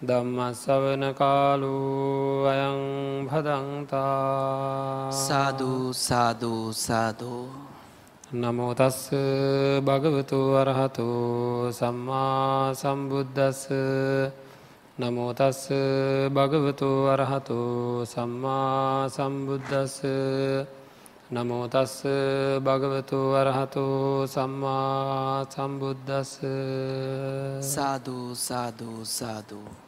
ධම්මස්සවන කාලු අයං භදන්තා සාධූ සාධූ සාධූ නමෝතස්ස භගවතු වරහතු සම්මා සම්බුද්ධස්ස නමෝතස්ස භගවතු වරහතු සම්මා සම්බුද්ධස්ස නමෝතස්ස භගවතු වරහතු සම්මා සම්බුද්ධස්ස සාධූ සාධූ සාධූ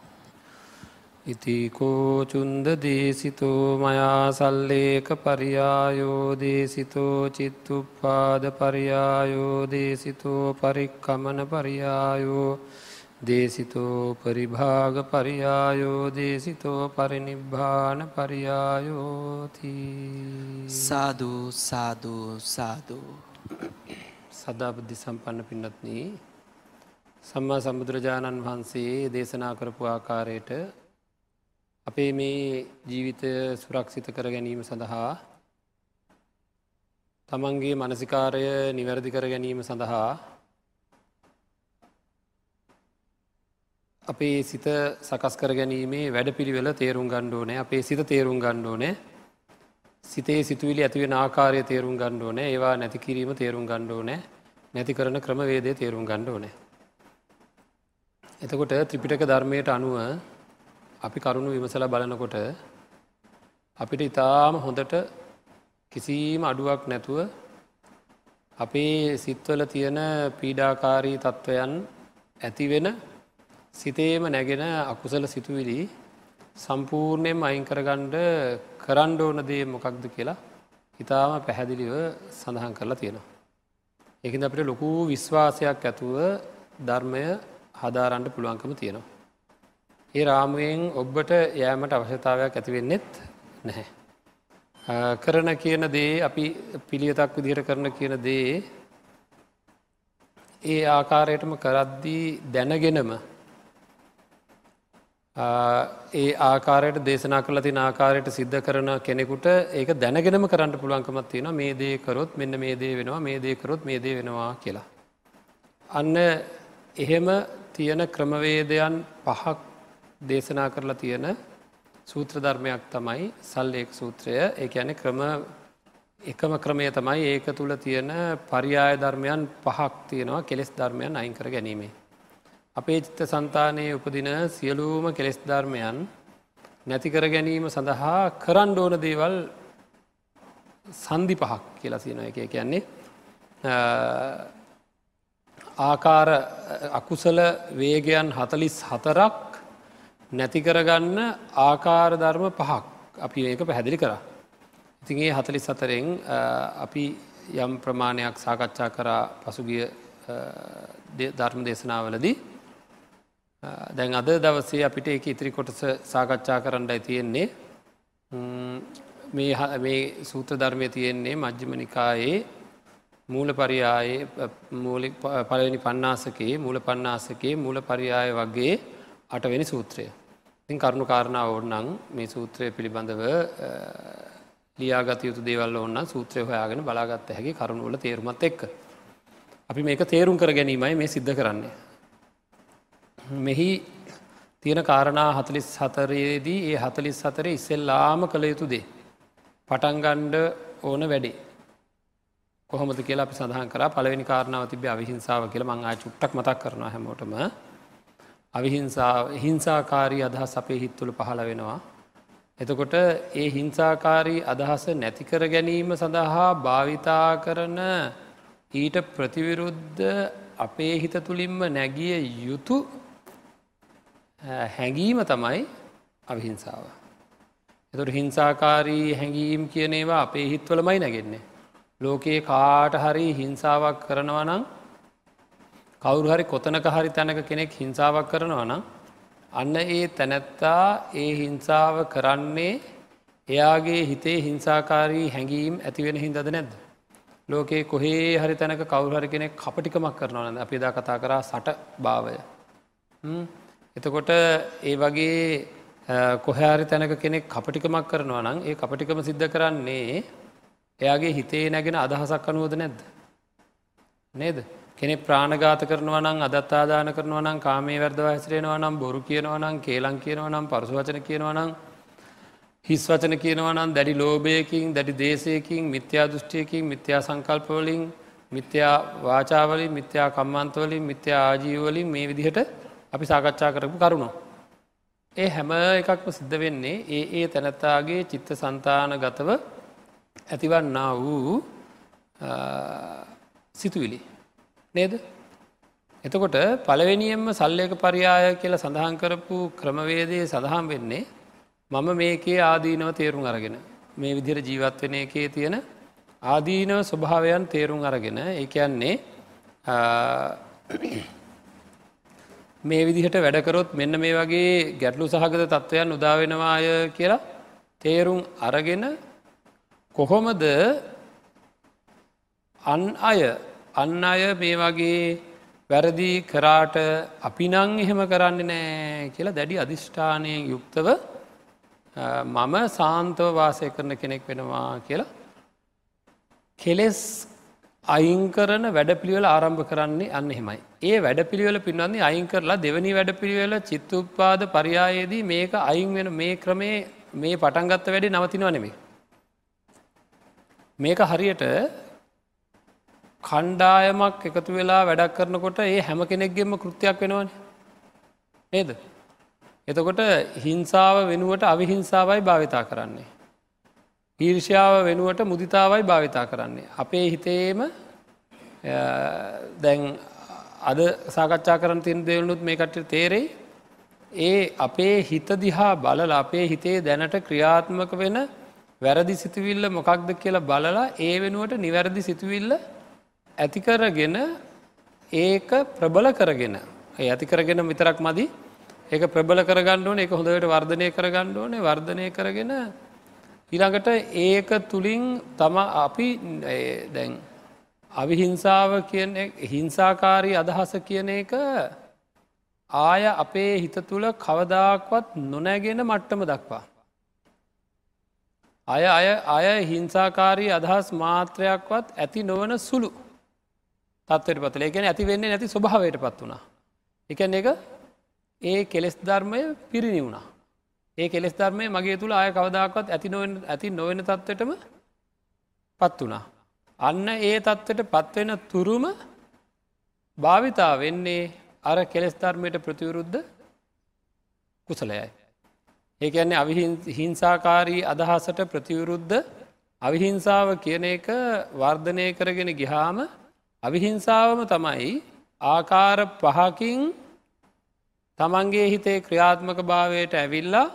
ඉතිකෝ චුන්ද දේසිතෝ මයා සල්ලේක පරියායෝ දේසිතෝ චිත්තුප්පාද පරියායෝ දේසිතෝ පරික්කමන පරියායෝ දේසිතෝ පරිභාග පරියායෝ දේසිතෝ පරිනිබ්භාන පරියායෝති සාධූ සාධූ සාධූ සදාබද්ධි සම්පන්න පින්නත්නී සම්මා සම්බුදුරජාණන් වහන්සේ දේශනා කරපු ආකාරයට අපේ මේ ජීවිතය සුරක්ෂිත කර ගැනීම සඳහා තමන්ගේ මනසිකාරය නිවැරදි කර ගැනීම සඳහා අපේ සිත සකස් කර ගැනීමේ වැඩ පිළිවෙල තේරුම් ගණ්ඩෝනෑ අපේ සිත තේරුම් ගණ්ඩෝනෑ සිතේ සිතුවිලි ඇතිවෙන ආකාරය තේරුම් ගණ්ඩෝනෑ ඒවා නැති කිරීම තේරුම් ගණ්ඩෝනෑ නැති කරන ක්‍රමවේදය තේරුම් ගණ්ඩෝනෑ එතකොට ත්‍රිපිටක ධර්මයට අනුව අපි කරුණු විමසල බලනකොට අපිට ඉතාම හොඳට කිසිීම අඩුවක් නැතුව අපේ සිත්වල තියෙන පීඩාකාරී තත්ත්වයන් ඇතිවෙන සිතේම නැගෙන අකුසල සිතුවිලි සම්පූර්ණයෙන් අයිංකරගණ්ඩ කරණ්ඩ ඕන දේ මොකක්ද කියලා ඉතාම පැහැදිලිව සඳහන් කරලා තියෙනවා. එකින් අපිට ලොකු විශ්වාසයක් ඇතුව ධර්මය හදාරන්ඩ පුළුවන්කම තියෙනවා. ඒ රාමුවෙන් ඔබ්බට යෑමට අවශ්‍යතාවයක් ඇතිවෙන්නෙත් නැහැ. කරන කියන දේ අපි පිළියතක් විදිහට කරන කියන දේ ඒ ආකාරයටම කරද්දී දැනගෙනම ඒ ආකාරයට දේශනා කල තින ආකාරයට සිද්ධ කරන කෙනෙකුට ඒක දැනගෙනම කරන්න පුළුවන්කමත් තියෙන මේ දේ කරොත් මෙන්න මේ දේ වෙනවා මේ දේකරොත් මේ දේ වෙනවා කියලා. අන්න එහෙම තියෙන ක්‍රමවේදයන් පහක් දේශනා කරලා තියෙන සූත්‍ර ධර්මයක් තමයි සල්ලේක් සූත්‍රය ඒ ඇන ක්‍රම එකම ක්‍රමය තමයි ඒක තුළ තියෙන පරියාය ධර්මයන් පහක් තියෙනවා කෙලෙස් ධර්මයන් අයිංකර ගැනීමේ. අපේ චිත්ත සන්තානයේ උපදින සියලූම කෙලෙස් ධර්මයන් නැතිකර ගැනීම සඳහා කරන්න ඕන දේවල් සන්ධි පහක් කියලා සියන එක කියන්නේ ආකාර අකුසල වේගයන් හතලිස් හතරක් නැතිකරගන්න ආකාර ධර්ම පහක් අපි ඒක පැහැදිලි කර. ඉතින්ගේ හතලිස් සතරෙන් අපි යම් ප්‍රමාණයක් සාකච්ඡා කරා පසුගිය ධර්ම දේශනාවලදී දැන් අද දවසේ අපිට එක ඉතිරි කොටස සාකච්ඡා කරන්නයි තියෙන්නේ මේ සූත්‍ර ධර්මය තියෙන්නේ මජ්්‍යම නිකායේ මූල පරියායේ පලනි පන්නාසකේ මූල පන්නාසකේ මූල පරියාය වගේ අටවෙනි සූත්‍රය. ඉතින් කරුණු කාරණාව ඕන්නන් මේ සූත්‍රය පිළිබඳව ලියාගත යුතු දේවල් ඔන්න සූත්‍රය හොයාගෙන බලාගත්ත හැකි කරුණුවල තේරුමත් එක්ක. අපි මේක තේරුම් කර ගැනීමයි මේ සිද්ධ කරන්නේ. මෙහි තියෙන කාරණා හතලිස් හතරයේදී ඒ හතලිස් හතර ඉස්සෙල්ලාම කළ යුතු දේ. පටන්ගණ්ඩ ඕන වැඩේ. කොහොමද කියලා අපි සඳහන් කර පලවෙනි කාරණාව තිබ අවිහිංසාව කියල මං ආ චුට්ටක් මතක් කරන හැමෝටම අවිහිංසා හිංසාකාරී අදහස් අපේ හිත්තුළ පහළ වෙනවා. එතකොට ඒ හිංසාකාරී අදහස නැතිකර ගැනීම සඳහා භාවිතා කරන ඊට ප්‍රතිවිරුද්ධ අපේ හිත තුළින්ම නැගිය යුතු හැඟීම තමයි අවිහිංසාව. එතුට හිංසාකාරී හැඟීම් කියන ඒවා අපේ හිත්වලමයි නැගෙන්නේ. ලෝකයේ කාට හරි හිංසාවක් කරනවා නම් කවුරු හරි කොතනක හරි තැනක කෙනෙක් හිංසාවක් කරනවා නම් අන්න ඒ තැනැත්තා ඒ හිංසාව කරන්නේ එයාගේ හිතේ හිංසාකාරී හැඟීම් ඇතිවෙන හින්දද නැද්ද. ලෝකයේ කොහේ හරි තැනක කවුහරි කෙනෙක් කපටිකමක් කරනවනද අපි දා කතා කරා සට භාවය. එතකොට ඒ වගේ කොහැරි තැනක කෙනෙක් කපටිකමක් කරනවා නම් ඒ කපටිකම සිද්ධ කරන්නේ එයාගේ හිතේ නැගෙන අදහසක් අනුවද නැද්ද. නේද කෙනෙ ප්‍රාණගාත කරනවා නම් අදත්තාදාන කරනවා නම් කාමේ වැර්දව හැසිරෙනවා නම් බොරු කියනවා නම් කේලං කියනවා නම් පරසුවචන කියනවා නම් හිස් වචන කියනවා නම් දැඩි ලෝභයකින් දැඩි දේශයකින් මිත්‍යා දෘෂ්ටියකින් මිත්‍යා සංකල්පවලින් මිත්‍යා වාචාවලින් මිත්‍යා කම්මන්තවලින් මිත්‍යා ආජීවලින් මේ විදිහට අපි සාකච්ඡා කරපු කරුණු. ඒ හැම එකක්ම සිද්ධ වෙන්නේ ඒ ඒ තැනැත්තාගේ චිත්ත සන්තාන ගතව ඇතිවන්නා වූ සිතුවිලි. නේද? එතකොට පළවෙනියෙන්ම සල්ලයක පරියාය කියලා සඳහන් කරපු ක්‍රමවේදයේ සඳහන් වෙන්නේ මම මේකේ ආදීනව තේරුම් අරගෙන මේ විදිර ජීවත්වන එකේ තියෙන ආදීනව ස්වභාවයන් තේරුම් අරගෙන ඒයන්නේ මේ විදිහට වැඩකරොත් මෙන්න මේ වගේ ගැටලු සහගත තත්ත්වයන් උදාවෙනවාය කියලා තේරුම් අරගෙන කොහොමද අන් අය අන්න අය මේ වගේ වැරදි කරාට අපි නං එහෙම කරන්න නෑ කියලා දැඩි අධිෂ්ඨානයෙන් යුක්තව මම සාන්තව වාසය කරන කෙනෙක් වෙනවා කියලා කෙලෙස් අයින් කරන වැඩ පිළිවෙල ආරම්භ කරන්නේ අන්න එහෙමයි. ඒ වැඩ පිළිවෙල පින්වන්නේ අයින් කරලා දෙවනි වැඩ පිළිවෙල චිත්තුප්පාද පරියායේදී මේක අයින් වෙන මේ ක්‍රමේ මේ පටන්ගත්ත වැඩි නවතිනවා නෙමේ. මේක හරියට කණ්ඩායමක් එකතු වෙලා වැඩක් කරනකොට ඒ හැම කෙනෙක්ගෙම කෘතියක් වෙනවන. නේද. එතකොට හිංසාව වෙනුවට අවිහිංසාවයි භාවිතා කරන්නේ. ඊර්ෂාව වෙනුවට මුදිතාවයි භාවිතා කරන්නේ. අපේ හිතේම දැන් අද සාකච්ඡා කරන තින් දෙවනුත් මේ කට තේරෙයි ඒ අපේ හිත දිහා බලල අපේ හිතේ දැනට ක්‍රියාත්මක වෙන වැරදි සිතුවිල්ල මොකක්ද කියලා බලලා ඒ වෙනුවට නිවැරදි සිතුවිල්ල ඇතිකරගෙන ඒක ප්‍රබල කරගෙන. ඇතිකරගෙන විතරක් මදි. ඒක ප්‍රබල කරගණ්ඩුවන එක හොඳට වර්ධනය කරගණ්ඩුවනේ වර්ධනය කරගෙන ඊළඟට ඒක තුළින් තම අපි දැන් අවිහිංසාව කියන හිංසාකාරී අදහස කියන එක ආය අපේ හිත තුළ කවදාක්වත් නොනැගෙන මට්ටම දක්වා. අය අය අය හිංසාකාරී අදහස් මාත්‍රයක්වත් ඇති නොවන සුළු. තත්වට පතල එකන ඇති වෙන්නේ නැති ස්වභාවයට පත් වුණා. එකන එක ඒ කෙලෙස් ධර්මය පිරිණි වුණා. ඒ කෙස් ධර්මය මගේ තුළ ආය කවදාකවත් ඇති නොවෙන ඇති නොවෙන තත්වටම පත් වනා. අන්න ඒ තත්වට පත්වෙන තුරුම භාවිතා වෙන්නේ අර කෙලෙස් ධර්මයට ප්‍රතිවරුද්ධ කුසලයයි. ඒකන්නේ අවිහිංසාකාරී අදහසට ප්‍රතිවරුද්ධ අවිහිංසාව කියන එක වර්ධනය කරගෙන ගිහාම අවිහිංසාවම තමයි ආකාර පහකින් තමන්ගේ හිතේ ක්‍රියාත්මක භාවයට ඇවිල්ලා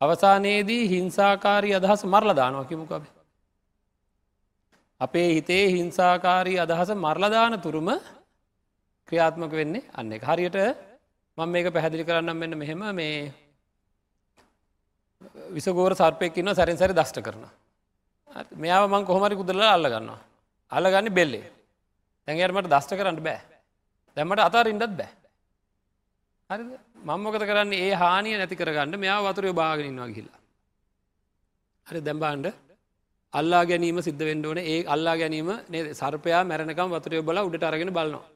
අවසානයේදී හිංසාකාරී අදහස මරලදානවා කිමුකබ. අපේ හිතේ හිංසාකාරී අදහස මරලදාන තුරුම ක්‍රියාත්මක වෙන්නේ අන්න එක හරියට මං මේක පැහැදිලි කරන්නම් මෙන්න මෙහෙම මේ විසගෝර සර්පයක්කින්න සැරින් සැරි දෂ්ට කරන. මෙයාව මං කොහමරි කුදරලා අල්ලගන්නවා. අල්ලගන්න බෙල්ලේ තැන්ගේරමට දෂ්ට කරන්න බෑ. දැමට අතාර ඉන්නත් බෑ. හරි මංමොකත කරන්න? ඒ හානිය නැති කරගන්න මෙයා වතුරය භාගෙනන්නවා ගිල්ලා. හරි දැම්බාන්ඩ අල්ලා ගැනීම සිද්ධ වෙන්ඩෝන ඒ අල්ලා ගැනීම සර්පයා මැරණකම් වතුරය බල උඩට අරගෙන බලනවා.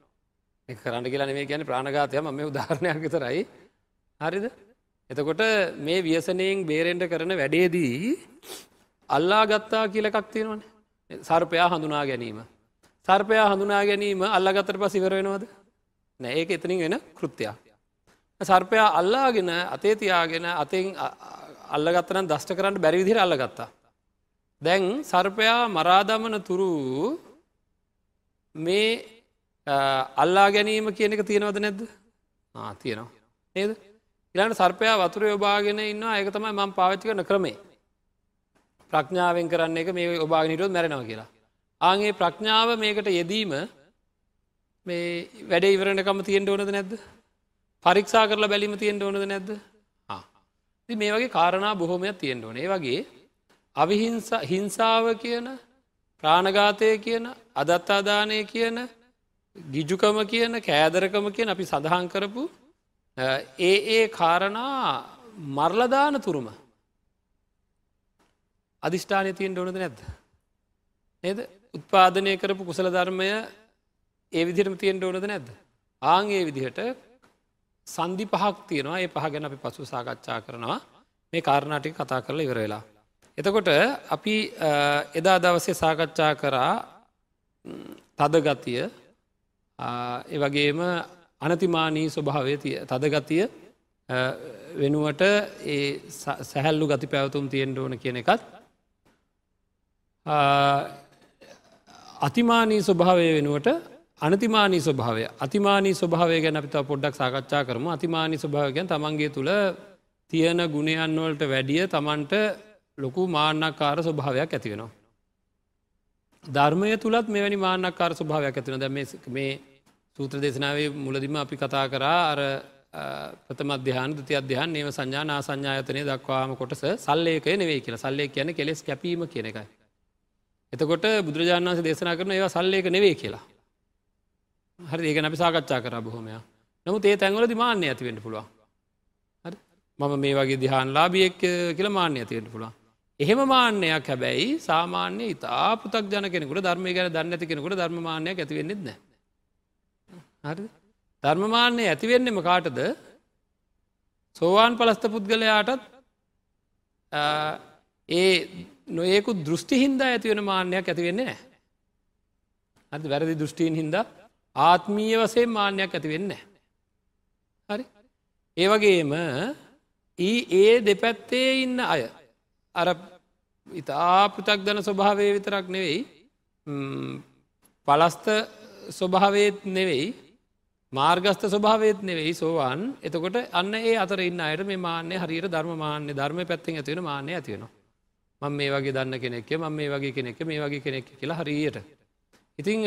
එක කරන්න කියලා නෙේ ගැන ප්‍රාණගාතය ම මේ උදාහරණයක් විතරයි. හරිද? එතකොට මේ ව්‍යසනයෙන් බේරෙන්ට කරන වැඩේදී අල්ලා ගත්තා කියලකක් තියෙනවන. සර්පයා හඳුනා ගැනීම. සර්පයා හඳුනා ගැනීම අල්ලගතර පස් ඉවරෙනවද නෑ ඒක එතනින් වෙන කෘතියක් සර්පයා අල්ලාගෙන අතේ තියාගෙන අතින් අල්ලගත්තනම් දෂ්ට කරන්න බැරිවිදිර අල්ලගත්තා. දැන් සර්පයා මරාදමන තුරු මේ අල්ලා ගැනීම කියන එක තියෙනවද නැද්ද? තියෙනවා. නේද? ඉලාට සර්පයා වතුර යොබාගෙන ඉන්න ඒක තමයි මං පාවිච්චි කරන ක්‍රමේ ප්‍රඥාවෙන් කරන්න එක මේ ඔබාගනිටොත් මැරෙනවා කියලා. ආගේ ප්‍රඥාව මේකට යෙදීම මේ වැඩ ඉවරණකම තියෙන්ට ඕනද නැද්ද? පරික්ෂා කරලා බැලිම තියෙන්ට ඕනද නැද්ද? මේ වගේ කාරණා බොහොමයක් තියෙන්ට ඕනේ. වගේ අවිහිංස හිංසාව කියන ප්‍රාණඝාතය කියන අදත්තාදානය කියන ගිජුකම කියන කෑදරකම කියන අපි සඳහන් කරපු ඒ ඒ කාරණා මර්ලදාන තුරුම අධිෂ්ඨානය තියෙන් ඕනද නැද්ද. නේද උත්පාදනය කරපු කුසල ධර්මය ඒ විදිහටම තියෙන් ඕනද නැද්ද. ආංගේ විදිහට සන්ධි පහක් තියෙනවා ඒ පහ ගැන අපි පසු සාකච්ඡා කරනවා මේ කාරණාටික කතා කරලා ඉවර වෙලා. එතකොට අපි එදා දවසේ සාකච්ඡා කරා තදගතිය එවගේම අනතිමානී ස්වභාවය තදගතිය වෙනුවට ඒ සැහැල්ලු ගති පැවතුම් තියෙන්ට ඕන කියන එකත් අතිමානී ස්වභාවය වෙනුවට අනතිමානී ස්වභාවය අතිමානී ස්වභාවය ගැන අපිත පොඩ්ඩක් සාකච්ඡා කරම අතිමානී ස්වභාවගැන් තමන්ගේ තුළ තියෙන ගුණයන්වලට වැඩිය තමන්ට ලොකු මාන්නක්කාර ස්වභාවයක් ඇතිවෙනවා. ධර්මය තුළත් මෙවැනි මාන්නක්කාර ස්වභාවයක් ඇතින දැ මේ සූත්‍ර දේශනාවේ මුලදිම අපි කතා කරා අර ප්‍රථම අධ්‍යාන ති අධ්‍යහන් නේම සංඥා සංඥායතනය දක්වාම කොටස සල්ලේකය නෙවේ කියලා සල්ලේ කියන කෙලෙස් කැපීම කියන එකයි. එතකොට බුදුරජාණන් වන්සේ දේශනා කරන ඒවා සල්ලේක නෙවේ කියලා. හරි ඒක අපි සාකච්ඡා කර බොහොමයා නමුත් ඒ තැන්වල මාන්‍ය ඇතිවෙන්ට පුළුවන්. මම මේ වගේ දිහාන් ලාබියෙක් කියල මාන්‍ය ඇතිවෙන්ට පුළුවන්. එහෙම මාන්‍යයක් හැබැයි සාමාන්‍ය ඉතා පුතක් ජන කෙනෙකුට ධර්මය ගැන දන්න ඇති කෙනෙකුට ධර්මමානයක් ඇතිවෙන්නෙත් නෑ. හරි ධර්මමාන්‍යය ඇතිවෙන්නෙම කාටද සෝවාන් පලස්ත පුද්ගලයාටත් ඒ නොයෙකු දෘෂ්ටි හින්දා ඇතිවෙන මාන්‍යයක් ඇතිවෙන්නේ නෑ. අද වැරදි දෘෂ්ටීන් හින්දා ආත්මීය වසේ මාන්‍යයක් ඇතිවෙන්න. හරි ඒවගේම ඒ දෙපැත්තේ ඉන්න අය අර ඉතා පෘතක් දන ස්වභාවය විතරක් නෙවෙයි පලස්ත ස්වභාවයත් නෙවෙයි මාර්ගස්ත ස්වභාවත් නෙවෙයි සෝවාන් එතකොට අන්න ඒ අතර ඉන්න අයට මේ මාන්‍ය හරියට ධර්ම මාන්‍ය ධර්ම පැත්තිෙන් ඇතිවෙන මාන්‍ය ඇතිවෙනවා මං මේ වගේ දන්න කෙනෙක්ක මං මේ වගේ කෙනෙක් මේ වගේ කෙනෙක් කියලා හරියට. ඉතිං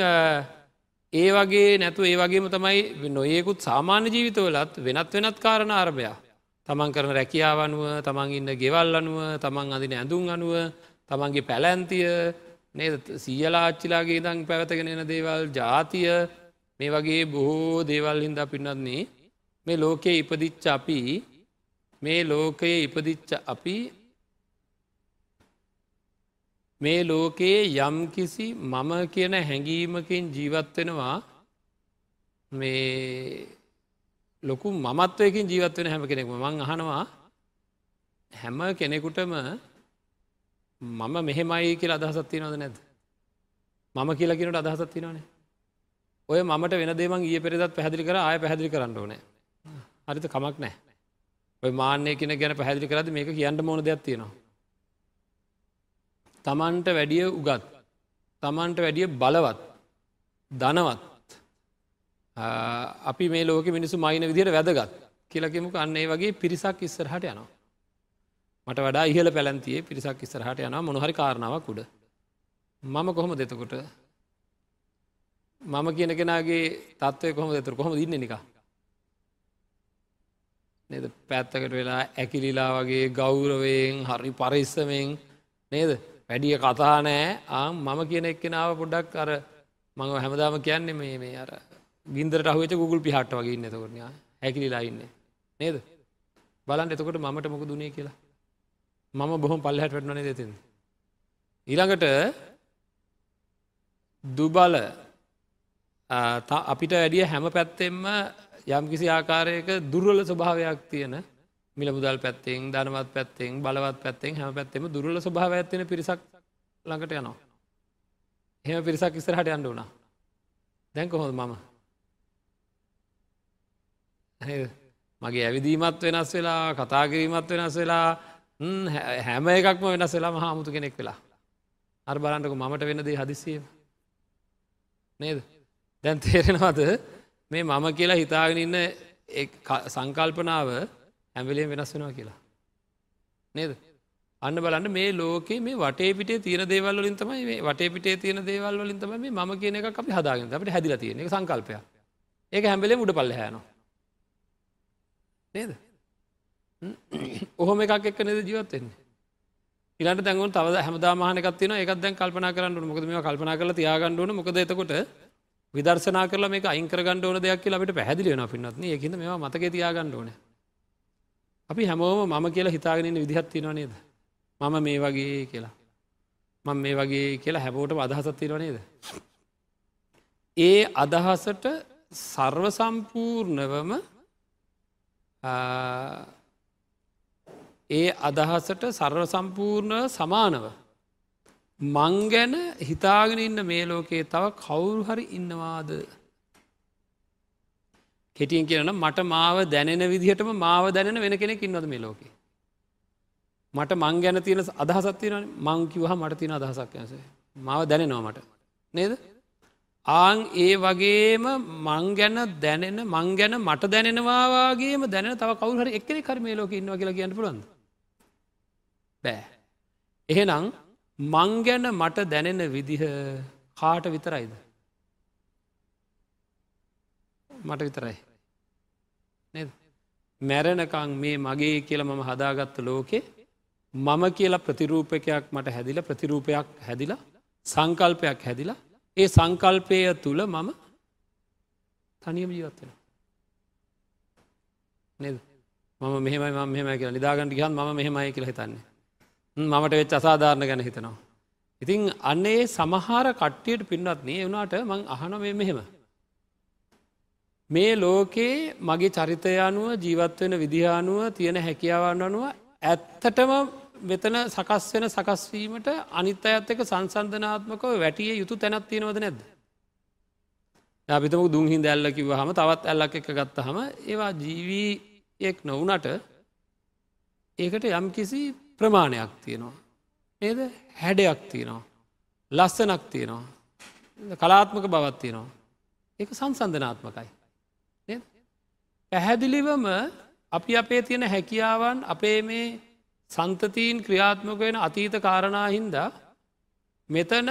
ඒ වගේ නැතු ඒ වගේම තමයි නොයෙකුත් සාමාන්‍ය ජීවිතවලත් වෙනත් වෙනත් කාරණ අරභයා තමන් කරන රැකියාව අනුව තමන් ඉන්න ගෙවල් අනුව තමන් අදින ඇඳුම් අනුව තමන්ගේ පැලැන්තිය නේද? සීයලාච්චිලාගේ දං පැවතගෙන එන දේවල් ජාතිය මේ වගේ බොහෝ දේවල් හින්ද පින්නත්න්නේ මේ ලෝකයේ ඉපදිච්ච අපි මේ ලෝකයේ ඉපදිච්ච අපි මේ ලෝකයේ යම් කිසි මම කියන හැඟීමකින් ජීවත්වෙනවා මේ ලොකු මමත්වයකින් ජීවත්වෙන හැම කෙනෙක් මං අහනවා හැම කෙනෙකුටම මම මෙහෙමයි කියලා අදහසත්ති නොද නැද මම කියලා කියනට අදහසත්ති නොනේ ඔය මට වෙන දේම ඒ පෙරදත් පැහදිලි කර ආය පැහදිලි කරන්න ඕනෑ. හරිත කමක් නෑ ඔය මාන්‍ය කෙන ගැන පැහදිලි කරද මේක කියන්න මොන දෙයක් තියෙනවා? තමන්ට වැඩිය උගත් තමන්ට වැඩිය බලවත් ධනවත් අපි මේ ලෝක මිනිසු මයින විදිහට වැදගත් කියලකෙමුක අන්නේ වගේ පිරිසක් ඉස්සරහට යනවා. මට වඩා ඉහල පැලැන්තියේ පිරිසක් ඉස්සරහට යන මොනහරි කාරණාවක් උඩ. මම කොහොම දෙතකොට මම කියන කෙනගේ තත්වය කොහොම දෙතුර කොහොම දින්න නික. නද පැත්තකට වෙලා ඇකිලිලා වගේ ගෞරවයෙන් හරි පරිස්සමෙන් නේද වැඩිය කතා නෑ. ආම් මම කියන එක්කෙනාව පොඩ්ඩක් අර මඟ හැමදාම කියන්නේ මේ මේ අර ගින්දරට අහුවච ගුගල් පිහට වගේ ඉන්න එතකොටන හැකිලිලා ඉන්න. නේද? බලන් එතකොට මමට මොක දුණේ කියලා. මම බොහොම පල්ලහැට වැටන දෙතින් ඊළඟට දුබල අපිට වැඩිය හැම පැත්තෙම යම් කිසි ආකාරයක දුර්වල ස්වභාවයක් තියෙන මිල මුදල් පැත්තෙන් ධනවත් පැත්තෙන් බලවත් පැත්තෙන් හැම පැත්තෙම දුරල ස්වභාව ඇත්වෙන පිරිසක් ළඟට යනවා. එහෙම පිරිසක් ඉස්සරහට යන්න වුණා දැන් කොහොද මම? මගේ ඇවිදීමත් වෙනස් වෙලා කතාකිරීමත් වෙනස් වෙලා හැම එකක්ම වෙනස් වෙලා මහාමුතු කෙනෙක් වෙලා. අර බලන්ටක මමට වෙනදේ හදිසිය නේද? දැන් තේරෙනවද? මේ මම කියලා හිතාගෙන ඉන්න සංකල්පනාව ඇැවිලේ වෙනස් වෙනවා කියලා. නේද? අන්න බලන්න මේ ලෝකේ මේ වටේ පිටේ තියෙන දේවල් වලින් තමයි මේ වටේ පිටේ තියෙන දේවල් වලින් තමයි මේ මම කියන එක අපි හදාගෙන අපිට හැදිලා තියෙන එක සංකල්පයක්. ඒක හැම වෙලේම උඩ පල්ලෙහා යනවා නේද? ඔහොම එකක් එක්ක නේද ජීවත් වෙන්නේ? ඉලට දැන්ගුන් තව හැමදා මහනකත්තින එකත් දැන් කල්පනා කරන්න මොකද මේ කල්පනා කල තියාගන්නඩුවන මොකද එතකොට විදර්ශනා කරලා මේ අයිංකර ගණ්ඩ ඕන දෙයක් කියලා අපිට පැදිලිවෙන පින්නත්න එකද මේ මතක තියාගන්න ඕන. අපි හැමෝම මම කියලා හිතාගෙනන්න විදිහත් තියෙනවා නේද? මම මේ වගේ කියලා. මං මේ වගේ කියලා හැබෝට අදහසත් තියෙනවා නේද? ඒ අදහසට සර්ව සම්පූර්ණවම ඒ අදහසට සර්ව සම්පූර්ණ සමානව. මං ගැන හිතාගෙන ඉන්න මේ ලෝකයේ තව කවුරු හරි ඉන්නවාද? කෙටියෙන් කියන මට මාව දැනෙන විදිහටම මාව දැනෙන වෙන කෙනෙක් ඉන්නවද මේ ලෝකේ? මට මං ගැන තියෙන අදහසත්තින මංකිවහ මට තියෙන අදහසක් යසේ මාව දැනෙනවා මට. නේද? ආං ඒ වගේම මං ගැන දැනෙන මං ගැන මට දැනෙනවාගේම දැන තව කවුහර එක්කෙ කරමේ ලෝක ඉන්නවා කියලා කියන්න පුළන්ද බෑ. එහෙනම් මං ගැන මට දැනෙන විදිහ කාට විතරයිද. මට විතරයි. මැරණකං මේ මගේ කියල මම හදාගත්ත ලෝකෙ මම කියලා ප්‍රතිරූපකයක් මට හැදිල ප්‍රතිරූපයක් හැදිලා සංකල්පයක් හැදිලා ඒ සංකල්පය තුළ මම තනියම ජීවත්වෙන. නද මම මෙහම මෙහම කියලා නිදාගට ගහන් ම මෙහෙමයි කියලා හිතන්නේ. මමට වෙච් අසාධාරණ ගැන හිතනවා. ඉතින් අන්නේ සමහර කට්ටියට පින්නත් නේ වුණට මං අහන මේ මෙහෙම. මේ ලෝකයේ මගේ චරිතය අනුව ජීවත්වෙන විදිහානුව තියෙන හැකියාවන් අනුව ඇත්තටම වෙතන සකස් වෙන සකස්වීමට අනිත් අයත් එක සංසන්ධනාත්මකව වැටිය යුතු තැනත් තියෙනවද නැද්ද. අපිතම දුන්හි දැල්ල කිව හම තවත් ඇල්ලක් එක ගත්ත හම ඒවා ජීවීයෙක් නොවනට ඒකට යම් කිසි ප්‍රමාණයක් තියෙනවා. ඒද හැඩයක් තියෙනවා. ලස්සනක් තියෙනවා. කලාත්මක බවත් තියෙනවා. ඒක සංසන්ධනාත්මකයි. පැහැදිලිවම අපි අපේ තියෙන හැකියාවන් අපේ මේ සන්තතීන් ක්‍රියාත්මක වෙන අතීත කාරණා හින්දා මෙතන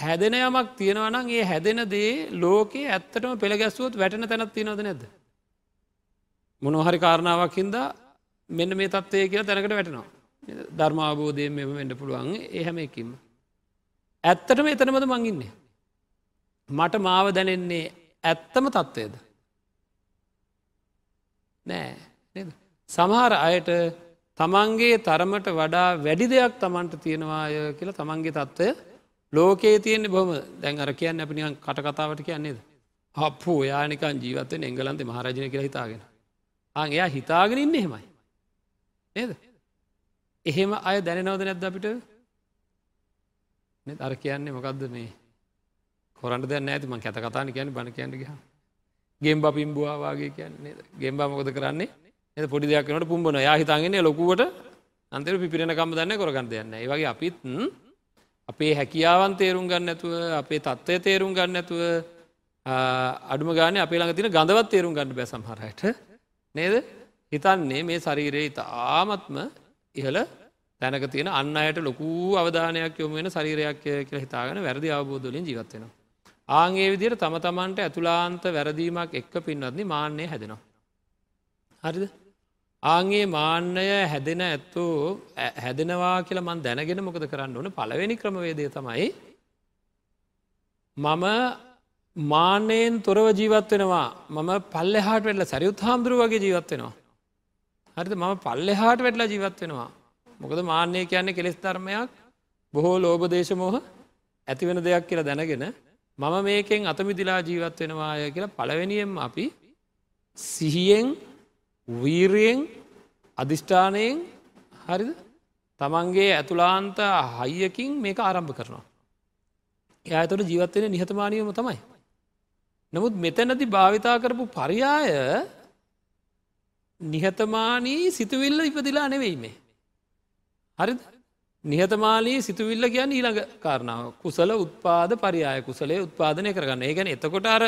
හැදෙන යමක් තියෙනවනම් ඒ හැදෙන දේ ලෝකයේ ඇත්තටම පෙළගැස්සුවත් වැටන තැනත් තියෙනවද නැද. මොනොහරි කාරණාවක් හින්දා මෙන්න මේ තත්වය කියලා තැනකට වැටෙනවා. ධර්මාබෝධය මෙම වෙන්ඩ පුළුවන් ඒහැම එකින්ම. ඇත්තටම එතනමද මංගින්නේ. මට මාව දැනෙන්නේ ඇත්තම තත්ත්වයද. නෑ සමහර අයට තමන්ගේ තරමට වඩා වැඩි දෙයක් තමන්ට තියෙනවාය කියලා තමන්ගේ තත්ත්වය ලෝකයේ තියෙන්නේ බොහම දැන් අර කියන්න අපි නිකන් කටකතාවට කියන්නේද. අප්පු යානිකන් ජීවත්තෙන් එංගලන්ත මහරජන කියලා හිතාගෙන. අන් එයා හිතාගෙන ඉන්න එහෙමයි. නේද. එහෙම අය දැනනවද නැද්ද අපිට අර කියන්නේ මොකක්ද මේ කොරන්ට දැන්න ඇතිම කැත කතාන කියන බණ කියන්න ගහ ගෙම්බ පිම්බවාගේ කියන්නේ ගෙම්බා මොකද කරන්නේ? එ පොඩි දෙයක්නට පුම්බන යා හිතාගෙන ලොකුවට අන්තර පිපිරෙනකම දන්න කොරගන්න දෙන්න ඒ වගේ අපිත් අපේ හැකියාවන් තේරුම් ගන්න ඇතුව අපේ තත්ත්වය තේරුම් ගන්න ඇතුව අඩුම ගාන අපේ ළඟ තින ගඳවත් තේරුම් ගන්න බැ සමහරයට නේද? හිතන්නේ මේ ශරීරයේ ඉතාමත්ම ඉහළ තැනක තියෙන අන්න අයට ලොකු අවධානයක් යොම වෙන ශරීරයක් කියල හිතාගෙන වැරදි අවබෝධලින් ජීවත්වෙනවා. ආගේ විදිර තම තමන්ට ඇතුලාන්ත වැරදීමක් එක්ක පින්වත්න්නේ මාන්‍යය හැදෙනවා. හරිද? ආගේ මාන්‍යය හැදෙන ඇත්තෝ හැදෙනවා කියලා මන් දැනගෙන මොකද කරන්න ඕන පළවෙනි ක්‍රමවේදය තමයි මම මාන්‍යයෙන් තොරව ජීවත් වෙනවා මම පල්ලෙහාට වෙල්ල සැරියුත් හාමුදුරුව වගේ ජීවත් වෙනවා. හරිද මම පල්ලෙහාට වැටලා ජීවත් වෙනවා. මොකද මාන්‍යය කියන්නේ කෙලෙස් ධර්මයක් බොහෝ ලෝබදේශමෝහ ඇති වෙන දෙයක් කියලා දැනගෙන මම මේකෙන් අතමිදිලා ජීවත් වෙනවාය කියලා පළවෙනියෙන් අපි සිහියෙන් වීරයෙන් අධිෂ්ඨානයෙන් හරිද තමන්ගේ ඇතුලාන්ත හයියකින් මේක ආරම්භ කරනවා. එයාතුළ ජීවත්වෙන නිහතමානයම තමයි. නමුත් මෙතැනති භාවිතා කරපු පරියාය නිහතමානී සිතුවිල්ල ඉපදිලා නෙවෙයිමේ. හරි නිහතමාලී සිතුවිල්ල කියන්න ඊළඟ කාරණාව. කුසල උත්පාද පරියාය කුසලේ උත්පාදනය කරගන්න. ඒ ගැන එතකොට අර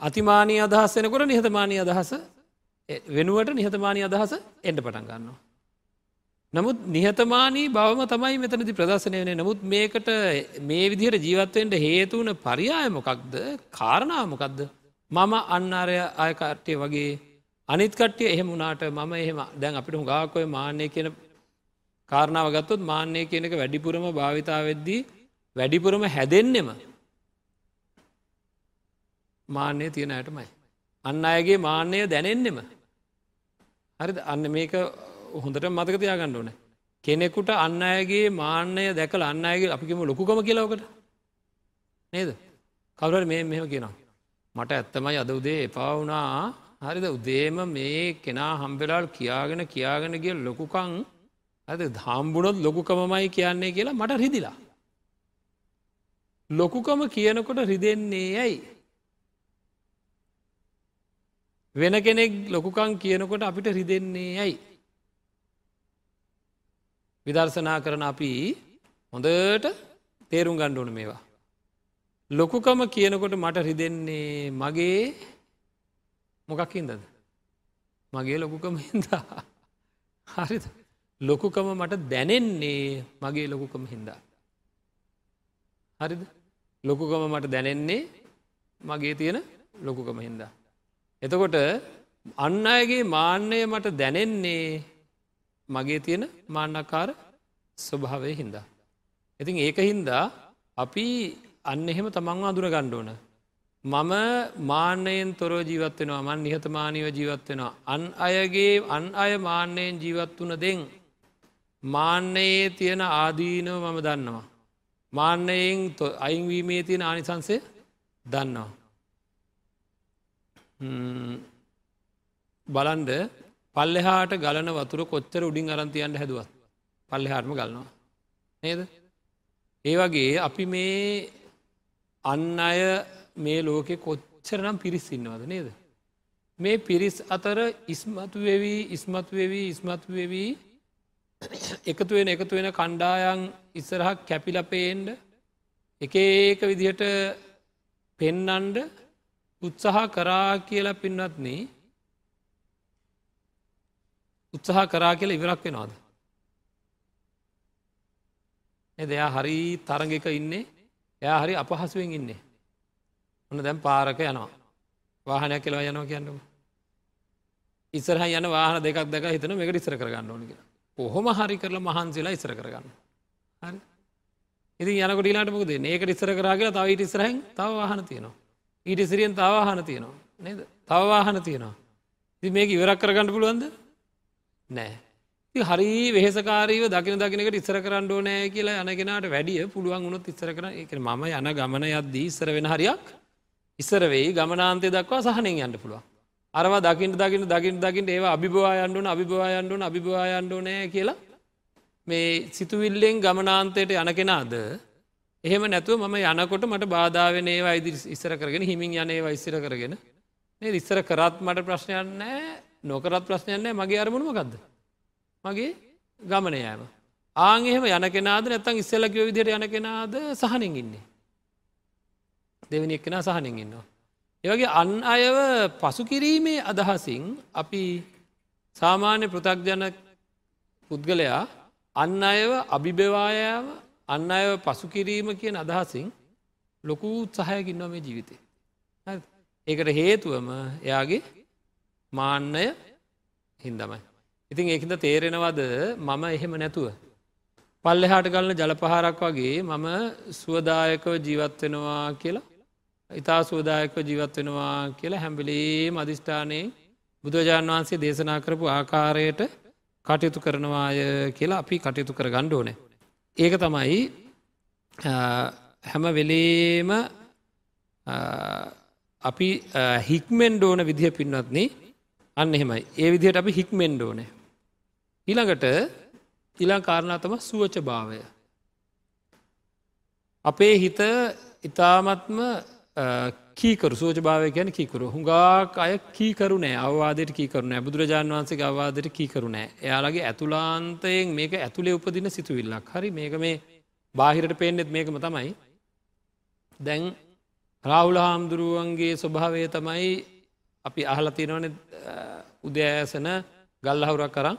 අතිමානී අදහස් වෙනකොට නිහතමානී අදහස වෙනුවට නිහතමානී අදහස එන්ඩ පටන් ගන්නවා. නමුත් නිහතමානී බවම තමයි මෙතනති ප්‍රදර්ශනය වනේ නමුත් මේකට මේ විදිහට ජීවත්වයෙන්ට හේතුවන පරියායමොකක්ද කාරණාමොකක්ද මම අන්නරය අයකාට්ටය වගේ අනිත් කට්ටිය එහෙම වුණට මම එහෙම දැන් අපිට හුඟාකොය මාන්‍යය කියන කාරණාව ගත්තොත් මාන්‍යය කියනක වැඩිපුරම භාවිතා වෙද්දී වැඩිපුරම හැදෙන්නෙම මාන්‍යය තියෙන ඇයටමයි. අන්න අයගේ මාන්‍යය දැනෙන්නෙම. හරි අන්න මේක හොඳට මතක තියාගන්න ඕන. කෙනෙකුට අන්න අයගේ මාන්‍යය දැකල අන්න අයගේ අපිකම ලොකුකම කියලවකට නේද කවුර මේ මෙම කියනවා. මට ඇත්තමයි අද උදේ එපා වුණා හරිද උදේම මේ කෙනා හම්බෙලාල් කියාගෙන කියාගෙන ගිය ලොකුකං ඇද හම්බුණොත් ලොකුකමමයි කියන්නේ කියලා මට රිදිලා. ලොකුකම කියනකොට රිදෙන්නේ ඇයි. වෙන කෙනෙක් ලොකුකං කියනකොට අපිට රිදෙන්නේ ඇයි. විදර්ශනා කරන අපි හොඳට තේරුම් ගණ්ඩුවන මේවා. ලොකුකම කියනකොට මට රිදෙන්නේ මගේ මොකක්කින්දද. මගේ ලොකුකම හින්දා. හරිද. ලොකුකම මට දැනෙන්නේ මගේ ලොකුකම හින්දා. හරිද ලොකුකම මට දැනෙන්නේ මගේ තියෙන ලොකුකම හින්දා. එතකොට අන්න අයගේ මාන්‍යය මට දැනෙන්නේ මගේ තියෙන මාන්නකාර ස්වභාවය හින්දා. ඉතින් ඒක හින්දා අපි අන්න එහෙම තමන් අදුර ගණ්ඩෝන. මම මාන්‍යයෙන් තොරෝ ජීවත්වෙනවා මන් නිහතමානීව ජීවත්වෙනවා. අන් අයගේ අන් අය මාන්‍යයෙන් ජීවත් වන දෙෙන් මාන්නයේ තියෙන ආදීනව මම දන්නවා. මාන්නයෙන් අයින්වීමේ තියෙන ආනිසන්සේ දන්නවා. බලන්ඩ පල්ලෙහාට ගලන වතුර කොච්චර උඩින් අරන්තියන්ට හැදුවත් පල්ලෙහාටම ගලනවා. නේද? ඒ වගේ අපි මේ අන්න අය මේ ලෝකෙ කොච්චරනම් පිරිස් ඉන්නවද නේද. මේ පිරිස් අතර ඉස්මතු වෙවී ඉස්මතු වෙවී ඉස්මතු වෙවී එකතු වෙන එකතු වෙන කණ්ඩායන් ඉස්සරහක් කැපිලපේන්ඩ එක ඒක විදිහට පෙන්නන්ඩ උත්සාහ කරා කියලා පින්නත්න උත්සාහ කරා කියලා ඉවරක් වෙනවාද. එදයා හරි තරගක ඉන්නේ එයා හරි අපහසුවෙන් ඉන්නේ. ඔන්න දැම් පාරක යනවා. වාහනයක් කෙලවා යනවා කියන්නම. ඉස්සරහ යන වාහන දෙකක් දෙක හිතන මේක ඉස්සර කරගන්න ඕනි කියලා. කොහොම හරි කරලා මහන්සේලා ඉස්සර කරගන්න. හරි. ඉතින් යනකොට ඊළාට මොකද ඒකට ඉස්සර කරා කියලා තව ඊට ඉස්සරහින් තව වාහන තියෙනවා. ඊට ඉස්සරියෙන් තව වාහන තියෙනවා. නේද? තව වාහන තියෙනවා. ඉතින් මේක ඉවරක් කරගන්න පුළුවන්ද? නෑ. ඉතින් හරි වෙහෙසකාරීව දකින දකිනකට ඉස්සර කරන්න ඕනෑ කියලා යන කෙනාට වැඩිය පුළුවන් වුණොත් ඉස්සර කරන ඒ කියන්නේ මම යන ගමන යද්දී ඉස්සර වෙන හරියක් ඉස්සර වෙයි ගමනාන්තය දක්වා සහනෙන් යන්න පුළුවන්. අරව දකිට දකිට දකිට දකිට ඒවා අභිභවායන්ඩුන අභිභවායන්ඩුන අභිභවායන්ඩුනෑ කියලා මේ සිතුවිල්ලෙන් ගමනාන්තයට යන කෙනාද? එහෙම නැතුව මම යනකොට මට බාධාවෙන ඒවා ඉදි ඉස්සර කරගෙන හිමින් යනේවා ඉස්සර කරගෙන. මේ ඉස්සර කරත් මට ප්‍රශ්නයන්නෑ නොකරත් ප්‍රශ්නයන්නෑ මගේ අරමුණුමකක්ද මගේ ගමනයෑම ආං එහෙම යන කෙනාද නැත්තන් ඉස්සලකිව විදියට යන කෙනාද? සහනින් ඉන්නේ. දෙවනි එක්කෙන සහනින් ඉන්නවා. ඒවගේ අන් අයව පසුකිරීමේ අදහසින් අපි සාමාන්‍ය පෘතක්ජන පුද්ගලයා අන්න අයව අභිභවායාව අන්න අයව පසුකිරීම කියන අදහසින් ලොකු උත්සාහයකින්නවා මේ ජීවිතේ. ඒකට හේතුවම එයාගේ මාන්නය හින්දමයි. ඉතින් ඒකද තේරෙනවද මම එහෙම නැතුව. පල්ලෙහාට ගලන ජලපහරක් වගේ මම සුවදායකව ජීවත්වෙනවා කියලා ඉතා සූදායක ජීවත් වෙනවා කියලා හැම්බිලේ මධිෂ්ඨානයෙන් බුදුරජාණන් වහන්සේ දේශනා කරපු ආකාරයට කටයුතු කරනවාය කියලා අපි කටයුතු කර ගණ්ඩ ඕනේ. ඒක තමයි හැම වෙලේම අපි හික්මෙන්ඩ ඕන විදිහ පින්වත්න අන්න එහෙමයි ඒ විදිහට අපි හික්මෙන්ඩ ඕනේ. ඊළඟට ඉලා කාරණාතම සුවච භාවය. අපේ හිත ඉතාමත්ම කීකරු සෝජ භාවය ගැන කීකරු. හුඟාක් අය කීකරු නෑ. අවවාදයට කීකරුන බුදුරජාන් වන්සේ අවවාදයට කීකරු නෑ. එයාලගේ ඇතුලාන්තයෙන් මේක ඇතුළේ උපදින සිතුවිල්ලක්. හරි මේක මේ බාහිරට පේනෙත් මේකම තමයි. දැන් රාවුල හාමුදුරුවන්ගේ ස්වභාවය තමයි අපි අහල තියෙනවන උදෑසන ගල්ලහවුරක් කරම්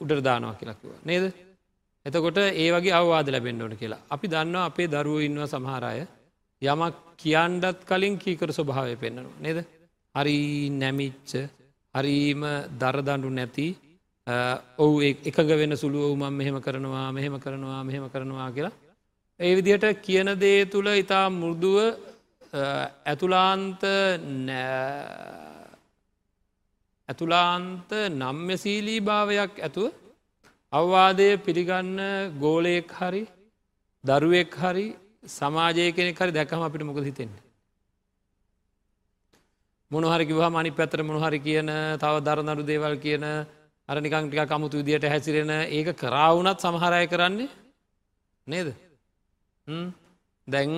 උඩරදානවා කියලකිව නේද? එතකොට ඒ වගේ අවවාද ලැබෙන්ඩෝන කියලා. අපි දන්න අපේ දරුව ඉන්නවා සමහරය යමක් කියන්ඩත් කලින් කීකර ස්වභාවය පෙන්න්නනවා නේද. හරි නැමිච්ච හරීම දරදඩු නැති ඔවු එකඟ වෙන සුළු ඔවුමන් මෙහෙම කරනවා මෙහෙම කරනවා මෙහෙම කරනවා කියලා. ඒ විදිහට කියන දේ තුළ ඉතා මුෘදුව ඇතුලාන්ත ඇතුලාන්ත නම්්‍යසීලී භාවයක් ඇතුව අවවාදය පිළිගන්න ගෝලයෙක් හරි දරුවෙක් හරි සමාජය කෙනෙ හරි දැකම අපිට මොකද හිතෙන්නේ. මොනහරි කිවා මනි පැතර මොනහරි කියන තව දරනරු දේවල් කියන අර නිකං ටික කමුතු විදියට හැසිරෙන ඒක කරාවුනත් සමහරය කරන්නේ නේද? දැන්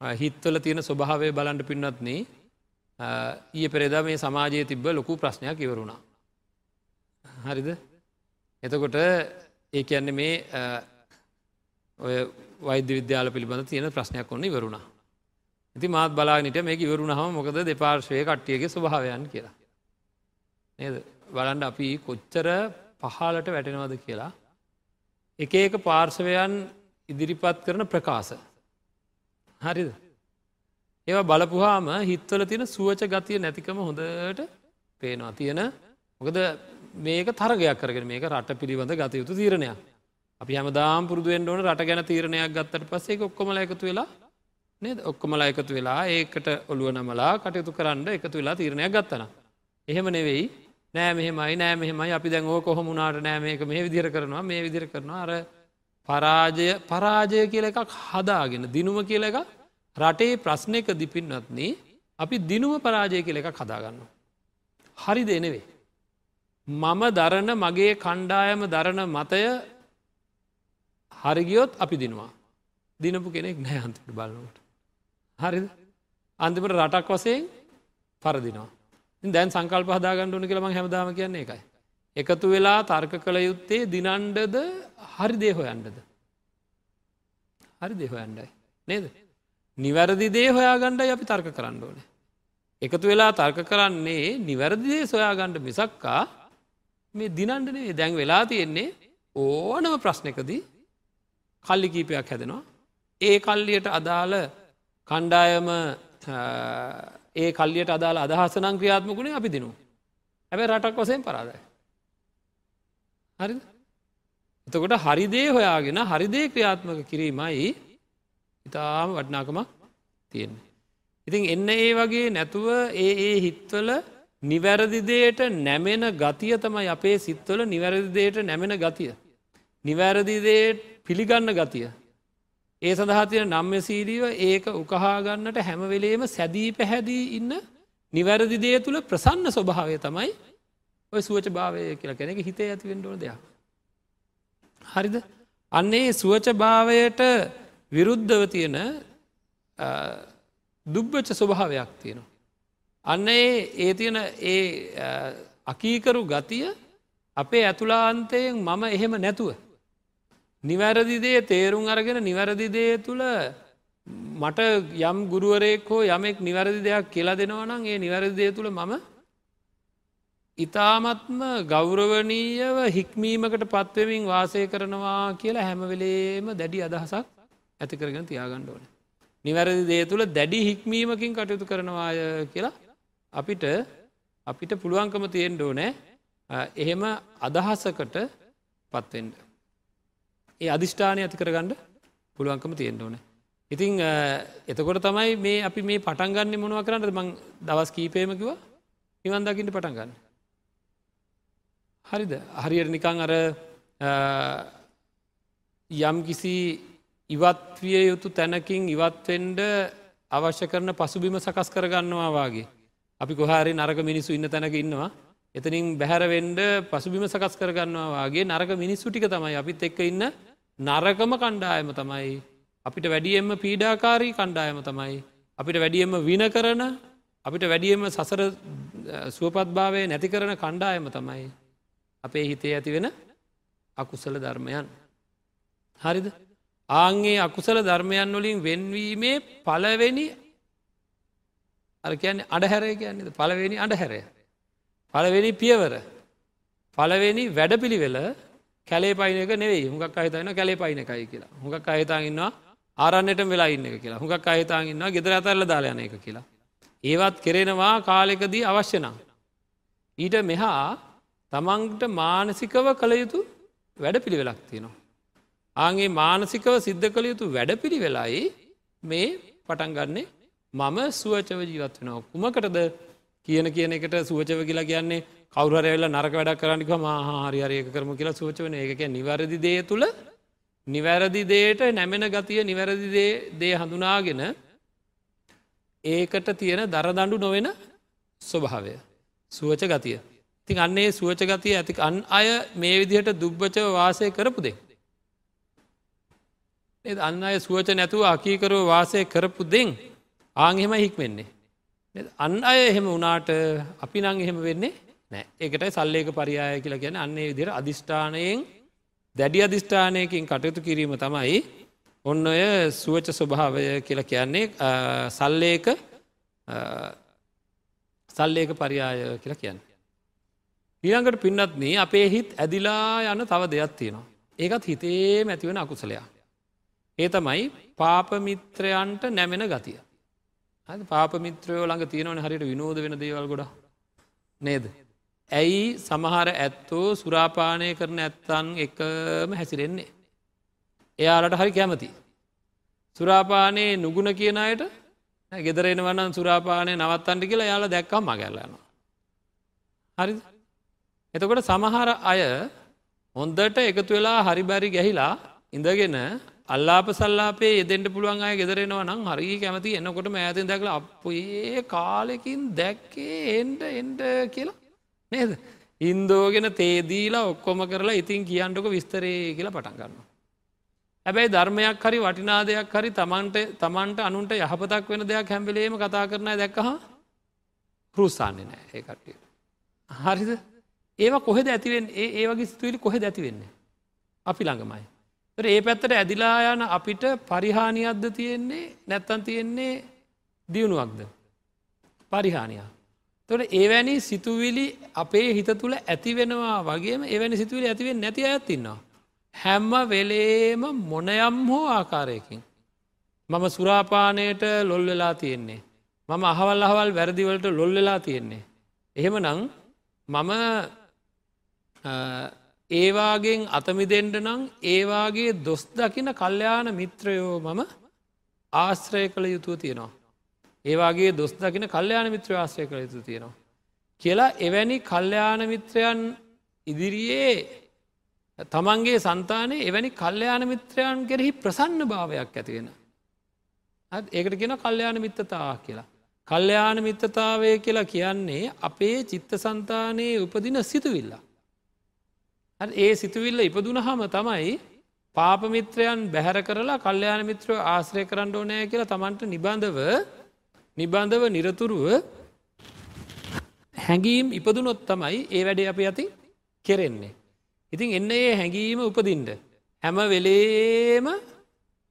හිත්වල තියෙන ස්වභාවය බලන්ට පින්නත්න ඊය පෙරෙද මේ සමාජයේ තිබ්බ ලොකු ප්‍රශ්නයක් ඉවරුණා හරිද? එතකොට ඒ කියන්නේ මේ ඔය වෛද්‍ය විද්‍යාල පිළිබඳ තියෙන ප්‍රශ්නයක් ඔන්න ඉවරුණා. ඉති මාත් බලාගනිට මේ ඉවරුණ හම මොකද දෙපාර්ශවය කට්ටියගේ ස්වභාවයන් කියලා. නේද? බලන්ඩ අපි කොච්චර පහලට වැටෙනවද කියලා. එක එක පාර්ශවයන් ඉදිරිපත් කරන ප්‍රකාශ. හරිද? ඒවා බලපුහාම හිත්වල තියෙන සුවච ගතිය නැතිකම හොඳට පේනවා. තියෙන මොකද මේක තරගයක් කරගෙන මේක රට පිළිබඳ ගතයුතු තීරණයක්. අපි හැමදාම් පුරදුුවෙන් ඕන රට ගැන තීරණයක් ගත්තට පස්සේ ඔක්කොමල එකතු වෙලා නේද ඔක්කොමලා එකතු වෙලා ඒකට ඔළුව නමලා කටයුතු කරන්න එකතු වෙලා තීරණයක් ගත්තන. එහෙම නෙවෙයි නෑ මෙහෙමයි නෑ මෙහෙමයි අපි දැන් ඕ කොහොමුණට නෑ මේක මේ විදිර කරනවා මේ විදිර කරනවා අර පරාජය පරාජය කියල එකක් හදාගෙන දිනුම කියල එක රටේ ප්‍රශ්නයක දිපින්නත්න අපි දිනුව පරාජය කියල එකක් හදාගන්න. හරි දෙනෙවේ. මම දරන මගේ කණ්ඩායම දරන මතය හරිගියොත් අපි දිනවා. දිනපු කෙනෙක් නෑ අන්තිට බලන්නට. හරිද අන්තිමට රටක් වසයෙන් පරදිනවා. දැන් සංකල් පහදාගන්න ඕන කියලම හැමදාම කියන්නේ එකයි. එකතු වෙලා තර්ක කළ යුත්තේ දිනන්ඩද හරි දේ හොයන්ඩද. හරි දේ හොයන්ඩයි. නේද. නිවැරදි දේ හොයාගණ්ඩ අපි තර්ක කරන්න ඕන. එකතු වෙලා තර්ක කරන්නේ නිවැරදිදේ සොයාගණ්ඩ මිසක්කා මේ දිනන්ඩනේ දැන් වෙලා තියෙන්නේ ඕනම ප්‍රශ්නකදී කල්ලි කීපයක් හැදෙනවා. ඒ කල්ලියට අදාළ කණ්ඩායම ඒ කල්ලියට අදාළ අදහසනං ක්‍රියාත්මකුණේ අපි දිනු. ඇැබැ රටක් වසයෙන් පරාදයි. හරි එතකොට හරිදේ හොයාගෙන හරිදේ ක්‍රියාත්මක කිරීමයි ඉතාම වටනාකමක් තියෙන්නේ. ඉතින් එන්න ඒ වගේ නැතුව ඒ ඒ හිත්වල නිවැරදිදයට නැමෙන ගතිය තමයි අපේ සිත්වල නිවැරදිදයට නැමෙන ගතිය. නිවැරදිදේ පිළිගන්න ගතිය. ඒ සඳහා තියෙන නම්‍යසීරීව ඒක උකහාගන්නට හැමවෙලේම සැදී පැහැදී ඉන්න නිවැරදි දේ තුළ ප්‍රසන්න ස්වභාවය තමයි ඔය සුවච භාවය කියලා කෙනෙක හිතේ ඇතිවෙන්ඩෝන දෙයක්. හරිද අන්නේ සුවච භාවයට විරුද්ධව තියෙන දුබ්බච ස්වභාවයක් තියෙනවා. අන්න ඒ තියෙන ඒ අකීකරු ගතිය අපේ ඇතුලාන්තයෙන් මම එහෙම නැතුව නිවැරදිදේ තේරුම් අරගෙන නිවැරදිදේ තුළ මට යම් ගුරුවරයෙක් හෝ යමෙක් නිවැරදි දෙයක් කියලා දෙනවනම් ඒ නිවැරදිදේ තුළ මම ඉතාමත්ම ගෞරවනීයව හික්මීමකට පත්වමින් වාසය කරනවා කියලා හැමවෙලේම දැඩි අදහසක් ඇති කරගෙන තියාගණ්ඩ ඕන. නිවැරදි දේ තුළ දැඩි හික්මීමකින් කටයුතු කරනවාය කියලා අපිට අපිට පුළුවන්කම තියෙන්ඩ ඕනෑ එහෙම අදහසකට පත්වෙන්ඩ. ඒ අධිෂ්ඨානය ඇති කරගන්න පුළුවන්කම තියෙන්ට ඕන. ඉතිං එතකොට තමයි මේ අපි මේ පටන්ගන්න මොනව කරන්නට මං දවස් කීපයමකිව නිවන් දකිට පටන්ගන්න. හරිද හරියට නිකං අර යම් කිසි ඉවත්විය යුතු තැනකින් ඉවත්වෙන්ඩ අවශ්‍ය කරන පසුබිම සකස් කරගන්නවා වගේ. අපි කොහරි නරක මිනිස්සු ඉන්න තැනක ඉන්නවා එතනින් බැහැරවෙන්ඩ පසුබිම සකස් කරගන්නවා වගේ නරක මිනිස්සු ටික තමයි අපිත් එක්ක ඉන්න නරකම කණ්ඩායම තමයි. අපිට වැඩියෙන්ම පීඩාකාරී කණ්ඩායම තමයි. අපිට වැඩියෙන්ම වින කරන අපිට වැඩියෙන්ම සසර සුවපත් භාවය නැති කරන කණ්ඩායම තමයි අපේ හිතේ ඇති වෙන අකුසල ධර්මයන්. හරිද? ආංගේ අකුසල ධර්මයන් වලින් වෙන්වීමේ පලවෙනි අර කියන්නේ අඩහැරය කියන්නේ පලවෙනි අඩහැරය. පලවෙනි පියවර. පලවෙනි වැඩපිළිවෙල කැලේ පයින එක නෙවෙයි හුඟක් අහිතන්න කැලේ පයින එකයි කියලා හුඟක් අහිතාගන්නවා ආරන්නට වෙලා ඉන්න එක කියලා හුඟක් අහිතාගන්නවා ගෙදර අතරල දාලයන එක කියලා. ඒවත් කෙරෙනවා කාලෙකදී අවශ්‍යනම්. ඊට මෙහා තමන්ට මානසිකව කළ යුතු වැඩ පිළිවෙලක් තියෙනවා. ආගේ මානසිකව සිද්ධ කළ යුතු වැඩ පිළිවෙලයි මේ පටන් ගන්නේ මම සුවචව ජීවත් වෙනවා. කුමකටද කියන කියන එකට සුවචව කියලා කියන්නේ කවුරරවෙල්ල නරක වැඩක් කරනික මහාරි අරයක කරම කියලා සුවචවන එක නිවැරදි දේ තුළ නිවැරදි දේට නැමෙන ගතිය නිවැරදි දේ හඳුනාගෙන ඒකට තියෙන දරදඩු නොවෙන ස්වභාවය. සුවච ගතිය. තින් අන්නේ සුවච ගතිය ඇති අන් අය මේ විදිහට දුබ්බචව වාසය කරපු දෙ. අන්න අය සුවච නැතුව අකීකරව වාසය කරපු දෙෙන් ආංහෙම හික්වෙන්නේ. අන් අය එහෙම වනාට අපි නං එහෙම වෙන්නේ නෑ ඒකට සල්ලේක පරියාය කියලා ගැන අන්නේ විදිර අධිෂ්ඨානයෙන් දැඩි අධිෂ්ඨානයකින් කටයුතු කිරීම තමයි ඔන්න ඔය සුවච ස්වභාවය කියලා කියන්නේ සල්ලේක සල්ලේක පරියාය කියලා කියන්න. ඊළඟට පින්නත්න අපේ හිත් ඇදිලා යන තව දෙයක් තියෙනවා. ඒකත් හිතේ ඇතිවෙන අකුසලයා. ඒ තමයි පාපමිත්‍රයන්ට නැමෙන ගතිය. පාපමිත්‍රයෝ ළඟ තියෙනවන හරිට විනෝද වෙන දේවල් ගොඩ නේද. ඇයි සමහර ඇත්තෝ සුරාපානය කරන ඇත්තන් එකම හැසිරෙන්නේ. එයාලට හරි කැමති. සුරාපානයේ නුගුණ කියන අයට ගෙදරෙන වන්න සුරාපානය නවත්තන්ට කියලා යාල දැක්කම් මගැල්ලනවා. හරි එතකොට සමහර අය හොන්දට එකතු වෙලා හරිබැරි ගැහිලා ඉඳගෙන අල්ලාප සල්ලාපේ එදෙන්ට පුළුවන් අය ගෙදරෙනවා නම් හරි කැමති එන්නකොට මෑතින් දැකල අප ඒ කාලෙකින් දැක්කේ එන්ඩ එන්ඩ කියලා නේද. ඉන්දෝගෙන තේදීලා ඔක්කොම කරලා ඉතින් කියන්නටක විස්තරේ කියලා පටන් ගන්නවා. හැබැයි ධර්මයක් හරි වටිනා දෙයක් හරි තමන්ට තමන්ට අනුන්ට යහපතක් වෙන දෙයක් හැම්බිලේම කතා කරන දැක්කහ රුස්සාන්නේ නෑ ඒ කට්ටිය. හරිද ඒවා කොහෙද ඇතිවෙන් ඒ ඒවගේ ස්තුවිලි කොහෙද ඇතිවෙන්නේ. අපි ළඟමයි. ඒ පැත්තට ඇදිලා යන අපිට පරිහානියක්ද තියෙන්නේ නැත්තන් තියෙන්නේ දියුණුවක්ද. පරිහානියක්. තොට ඒවැනි සිතුවිලි අපේ හිත තුළ ඇතිවෙනවා වගේම එවැනි සිතුවිලි ඇතිවෙන් නැති ඇත්තින්නවා. හැම්ම වෙලේම මොනයම් හෝ ආකාරයකින්. මම සුරාපානයට ලොල් වෙලා තියෙන්නේ. මම අහවල් අහවල් වැරදිවලට ලොල් වෙලා තියෙන්නේ. එහෙම නං මම ඒවාගෙන් අතමිදෙන්ට නං ඒවාගේ දොස් දකින කල්්‍යයාන මිත්‍රයෝ මම ආශ්‍රය කළ යුතුව තියෙනවා. ඒවාගේ දොස් දකින කල්්‍යයාන මිත්‍ර ආශ්‍රය කළ යුතු තියෙනවා. කියලා එවැනි කල්්‍යයාන මිත්‍රයන් ඉදිරියේ තමන්ගේ සන්තානය එවැනි කල්්‍යයාන මිත්‍රයන් කෙරෙහි ප්‍රසන්න භාවයක් ඇතිවෙන. ඒකට කියෙන කල්්‍යයාන මිත්තතා කියලා. කල්්‍යයාන මිත්තතාවය කියලා කියන්නේ අපේ චිත්ත සන්තානයේ උපදින සිතුවිල්ලා. ඒ සිතුවිල්ල ඉපදුන හම තමයි පාපමිත්‍රයන් බැහැර කරලා කල්්‍යයාන මිත්‍රව ආශ්‍රය කරන්න ඕනෑ කියලා තමන්ට නිබන්ධව නිබන්ධව නිරතුරුව හැඟීම් ඉපදුනොත් තමයි ඒ වැඩේ අප ඇති කෙරෙන්නේ. ඉතින් එන්න ඒ හැඟීම උපදින්ට. හැම වෙලේම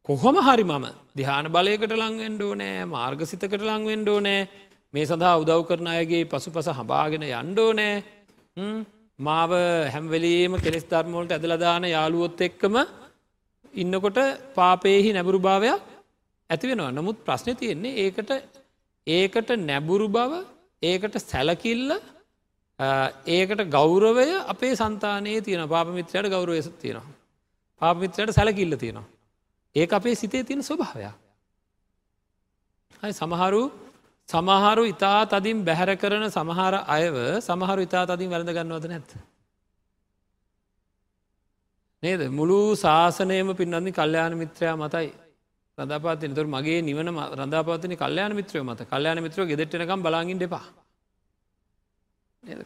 කොහොම හරි මම දිහාන බලයකට ලංවෙන්ඩෝ නෑ මාර්ගසිතකට ලංවෙන්ඩෝ නෑ මේ සඳහා උදව් කරන අයගේ පසු පස හබාගෙන යන්ඩෝ නෑ මාව හැම්වෙලීම කෙස් ධර්මෝලට ඇදලදාන යාළුවොත් එක්කම ඉන්නකොට පාපයෙහි නැබුරු භාවයක් ඇතිවෙනවා නමුත් ප්‍රශ්න තියෙන්නේ ඒකට ඒකට නැබුරු බව ඒකට සැලකිල්ල ඒකට ගෞරවය අපේ සන්තානයේ තියෙන පාපමිත්‍රයට ගෞරවය තියෙනවා. පාපමිත්‍රයට සැලකිල්ල තියෙනවා. ඒ අපේ සිතේ තියෙන ස්වභාවයක්. සමහරු සමහරු ඉතා තදින් බැහැර කරන සමහර අයව සමහරු ඉතා තදින් වැළඳ ගන්නවද නැත්ත. නේද මුළු ශාසනයම පින්නන්නේ කල්්‍යයාන මිත්‍රයා මතයි රඳපාතින තුර මගේ නිවන රඳාපවතන කල්්‍යයාන මිත්‍රය මත. කල්්‍යයාන මිත්‍රව ගෙදෙට්ටනකම් බලාගින් දෙපා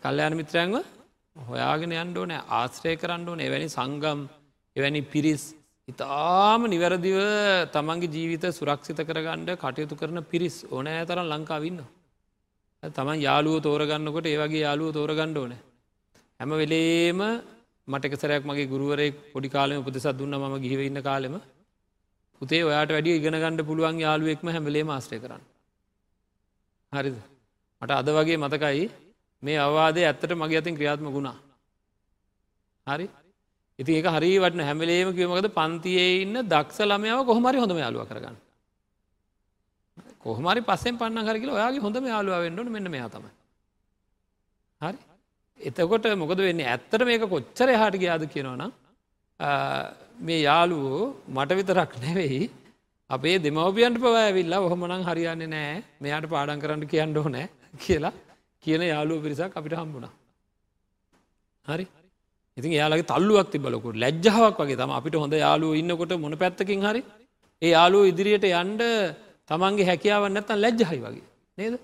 කල්්‍යයාන මිත්‍රයන්ව හොයාගෙන අන්ඩෝන ආශ්‍රය කරන්න ඕන. එවැනි සංගම් එවැනි පිරිස් ඉතාම නිවැරදිව තමන්ගේ ජීවිත සුරක්ෂිත කරගණ්ඩ කටයුතු කරන පිරිස් ඕනෑ තරම් ලංකාවන්න. තමන් යාලුව තෝරගන්නකොට ඒවගේ යාලුව තෝරගණ්ඩ ඕන. හැම වෙලේම මටකසරයක් මගේ ගුරුවරේ පොඩි කාලම උපදෙසත් දුන්න ම ගිහිවඉන්න කාලෙම උතේ ඔයාට වැඩි ඉගෙන ගණඩ පුළුවන් යාලුවෙක්ම හැමලේ මාස්ට්‍රය කරන්න. හරිද. මට අද වගේ මතකයි මේ අවවාදය ඇත්තට මගේ අතින් ක්‍රියාත්ම ගුණා. හරි ඉති ඒක හරි වටන හැමලේම කිවමකද පන්තියේ ඉන්න දක්ෂ ළමයාව කොහමරි හොඳම යාලුව කරගන්න. කොහමරි පස්සෙන් පන්න කරකිල ඔයාගේ හොඳම යාලුව වෙන්ඩුවන මෙන්න මෙයා තම. හරි එතකොට මොකද වෙන්නේ ඇත්තට මේක කොච්චර හට ගයාද කියනවනම් මේ යාළුවෝ මට විතරක් නෙවෙයි අපේ දෙමවපියන්ට පවඇවිල්ලා ඔහොමනං හරියන්නේ නෑ මෙයාට පාඩන් කරන්න කියන්න ඕනෑ කියලා කියන යාළුව පිරිසක් අපිට හම්බුණා. හරි. ඉතින් යාලගේ තල්ලුවක් තිබලකුට ලැජ්ජාවක් වගේ තම අපිට හොඳ යාලුව ඉන්නකොට මොන පැත්තකින් හරි. ඒ යාලුව ඉදිරියට යන්ඩ තමන්ගේ හැකියාව නැත්තන් ලැජ්ජහයි වගේ. නේද?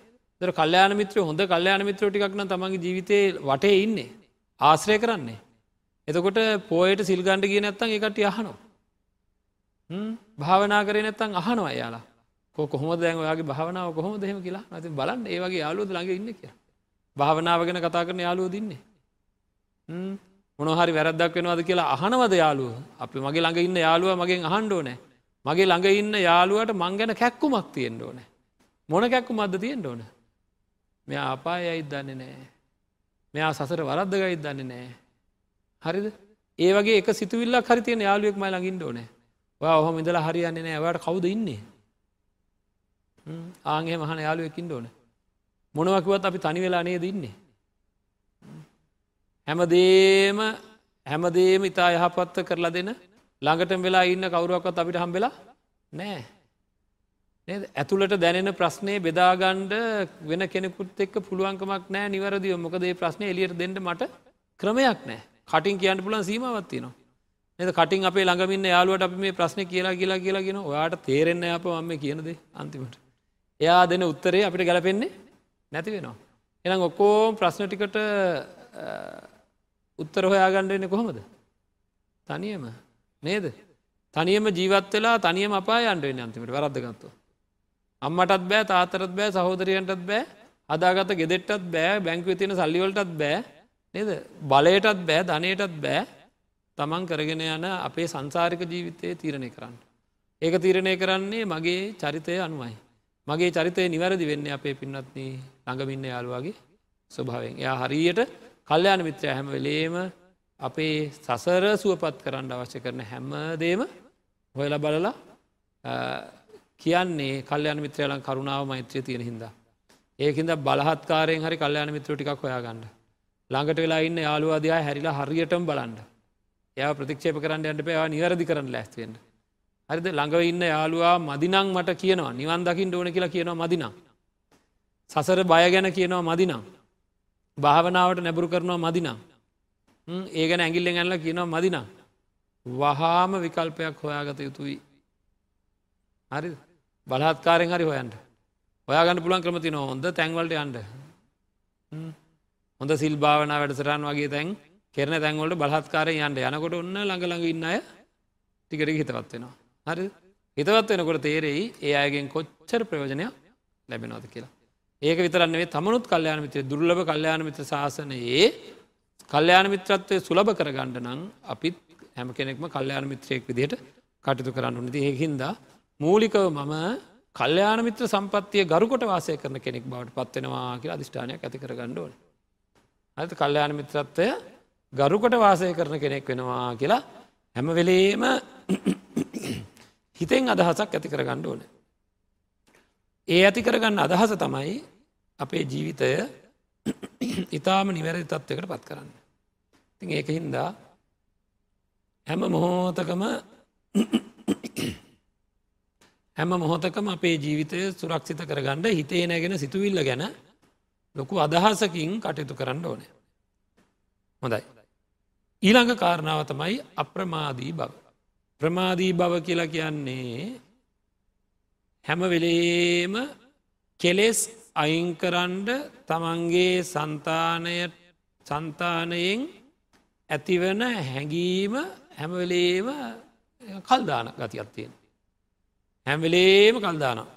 දර කල්්‍යයාන මිත්‍ර හොඳ කල්්‍යයාන මිත්‍ර ටික්න තමන්ගේ ජීවිතය වටේ ඉන්නේ. ආශ්‍රය කරන්නේ. එතකොට පෝයට සිල්ගණ්ඩ කිය නැත්තන් එකට යහනවා. භාවනා කරේ නැත්තන් අහනවා යාලා කොහොම දැන් ඔයාගේ භාවනාව කොහොම දෙහෙම කියලා? නති බලන්න ඒවගේ යාලුවද ළඟ ඉන්න කිය. භාවනාව ගැන කතා කරන යාලුව දින්නේ. මොනහරි වැරද්දක් වෙනවාද කියලා අහනවද යාලුව අපි මගේ ළඟ ඉන්න යාලුව මගෙන් අහන්ඩෝ නෑ මගේ ළඟ ඉන්න යාළුවට මං ගැන කැක්කුමක් තියෙන්ට ඕන. මොන කැක්කු මද තියෙන්ට ඕන? මෙයා අපාය අයිත් දන්නේ නෑ මෙයා සසර වරද්දගයිත් දන්නේ නෑ හරිද? ඒ වගේ එක සිතුවිල්ලක් හරි තියෙන යාලුවෙක් මයි ළඟින්ට ඕනෑ. ඔයා ඔහොම ඉඳලා හරියන්නේ නෑ. වට කවුද ඉන්නේ? ආගේ මහන යාලුවකින්ට ඕන. මොනවකිවත් අපි තනි වෙලා නේ දන්නේ හැමදේම හැමදේම ඉතා යහපත්ත කරලා දෙන ළඟට වෙලා ඉන්න කවරුවක්වත් අපිට හම්බෙලා නෑ. ඇතුළට දැනෙන ප්‍රශ්නය බෙදාගණ්ඩ වෙන කෙනෙකුත් එක් පුළුවන්කමක් නෑ නිවරදිව. මොකදේ ප්‍රශ්නය එලියට දෙන්නට මට ක්‍රමයක් නෑ. කටින් කියන්න පුලන් සීමවත්තිනවා එද කටින් අපේ ළඟමින්න යාලුවට අපි මේ ප්‍රශ්න කියලා කියලා කියලාගෙන ඔයාට තේරෙන්න අප මම කියනද අන්තිමට. එයා දෙන උත්තරේ අපිට ගැලපෙන්නේ නැති වෙනවා. එනම් ඔක්කෝම් ප්‍රශ්න ටිකට උත්තර හොයාගණ්ඩ වෙන කොහොමද? තනියම. නේද? තනියම ජීවත් වෙලා තනියම අපා අන්ඩුවෙන් අන්තිමට වරද්දගත්තු. අම්මටත් බෑ තාතරත් බෑ සහෝදරයන්ටත් බෑ අදාගත ගෙදෙට්ටත් බෑ බැංකුව තියෙන සල්ලිවලටත් බෑ. නේද බලයටත් බෑ ධනයටත් බෑ තමන් කරගෙන යන අපේ සංසාරික ජීවිතය තීරණය කරන්න. ඒක තීරණය කරන්නේ මගේ චරිතය අනුවයි. මගේ චරිතය නිවැරදි වෙන්න අපේ පින්නත්න ළඟමින්න යාළුවගේ ස්වභාවෙන් එයා හරියට කල්්‍යයාන මිත්‍රය හැම වෙලේම අපේ සසර සුවපත් කරන්න අවශ්‍ය කරන හැම්මදේම හොයල බලලා කියන්නේ කල්්‍යයාන මිත්‍රයලන් කරුණාව මෛත්‍රය තියෙන හින්දා. ඒකින්ද බලහත්කාරයෙන් හරි කල්්‍යයාන මිත්‍ර ටිකක් හොයාගන්න. ළඟට වෙලා ඉන්න යාළුවාදයා හැරිලා හරියටම බලන්ඩ. එය ප්‍රතික්ෂේප කරන්න යන්න පවා නිවැරදි කරන්න ලැස්තිවෙන්ට. හරිද ළඟව ඉන්න යාළුවා මදිනං මට කියනවා නිවන් දකිින් ඕන කියලා කියනවා මදිනම්. සසර බය ගැන කියනවා මදිනම්. භාවනාවට නැබුරු කරනවා මදිනම්. ඒ ගැන ඇගිල්ලෙන් ඇල්ල කියනවා මදිනම්. වහාම විකල්පයක් හොයාගත යුතුයි. හරි බලහත්කාරෙන් හරි හොයන්ට ඔයාගන්න පුළන් ක්‍රමති නො හොඳ තැන්වලට යන්ඩ හොඳ සිල් භාවනා වැඩසරන් වගේ තැන් කෙරන තැන්වලට බලහත්කාරය යන්ට යනකොට ඔන්න ළඟළඟ ඉන්න අය ටිකට හිතවත් වෙනවා. හරි හිතවත් වෙනකොට තේරෙයි ඒ අයගෙන් කොච්චර ප්‍රයෝජනයක් ලැබෙනවද කියලා. ඒක විතරන්නේ තමනුත් කල්්‍යයාන මිත්‍ර දුර්ලභ කල්්‍යයාන මිත්‍ර ශාසනයේ කල්්‍යයාන මිත්‍රත්වය සුලභ කරගණ්ඩ නං අපිත් හැම කෙනෙක්ම කල්්‍යයාන මිත්‍රයෙක් විදියට කටයුතු කරන්න නති ඒහින්ද මූලිකව මම කල්්‍යයාන මිත්‍ර සම්පත්තිය ගරුකොට වාසය කරන කෙනෙක් බවට පත්වෙනවා කියලා අධිෂ්ඨානයක් ඇති කර ගණ්ඩෝන. ඇත කල්්‍යයාන මිත්‍රත්වය ගරුකොට වාසය කරන කෙනෙක් වෙනවා කියලා හැම වෙලේම හිතෙන් අදහසක් ඇති කර ගණ්ඩ ඕන. ඒ ඇති කරගන්න අදහස තමයි අපේ ජීවිතය ඉතාම නිවැරදි තත්වකට පත් කරන්න. ති ඒක හින්දා හැම මොහෝතකම හැම මොහොතකම අපේ ජීවිතය සුරක්ෂිත කරගණ්ඩ හිතේ නැගෙන සිතුවිල්ල ගැන ලොකු අදහසකින් කටයුතු කරන්න ඕනය. හොඳයි. ඊළඟ කාරණාව තමයි අප්‍රමාදී බව. ප්‍රමාදී බව කියලා කියන්නේ හැම වෙලේම කෙලෙස් අයිංකරන්ඩ තමන්ගේ සන්තානය සන්තානයෙන් ඇතිවන හැඟීම හැමවෙලේම කල්දාන ගතියත්තියෙන්. හැම්වෙලේම කල්දානවා.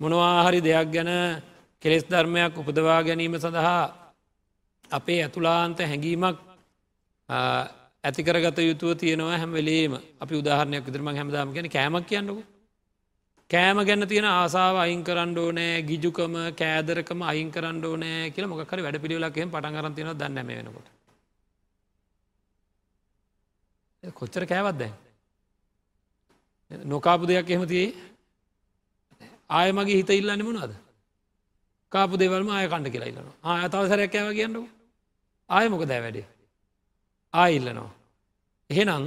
මොනවාහරි දෙයක් ගැන කෙලෙස් ධර්මයක් උපදවා ගැනීම සඳහා අපේ ඇතුලාන්ත හැඟීමක් ඇතිකරගත යුතුව තියෙනවා හැම වෙලේම. අපි උදාහරණයක් විතරම හැමදාම ගැන කෑමක් කියන්නකු. කෑම ගැන්න තියෙන ආසාාව අයින් කරන්න ඕනෑ ගිජුකම කෑදරකම අයින් කරන්න ඕනෑ කියල මොකර වැඩ පිළිවෙලක්ෙන් පටන්ගරන් තියෙන දන්න වෙනකොට. කොච්චර කෑවත් දැන්? නොකාපු දෙයක් එහෙමතියේ ආය මගේ හිත ඉල්ලන්න මොනවාද? කාපු දෙවල්ම ආය කණ්ඩ කියලා ඉල්ලනවා ආය තව සැරයක් කෑව කියන්නු ආය මොක දැ වැඩේ ආඉල්ලනවා. එහෙනම්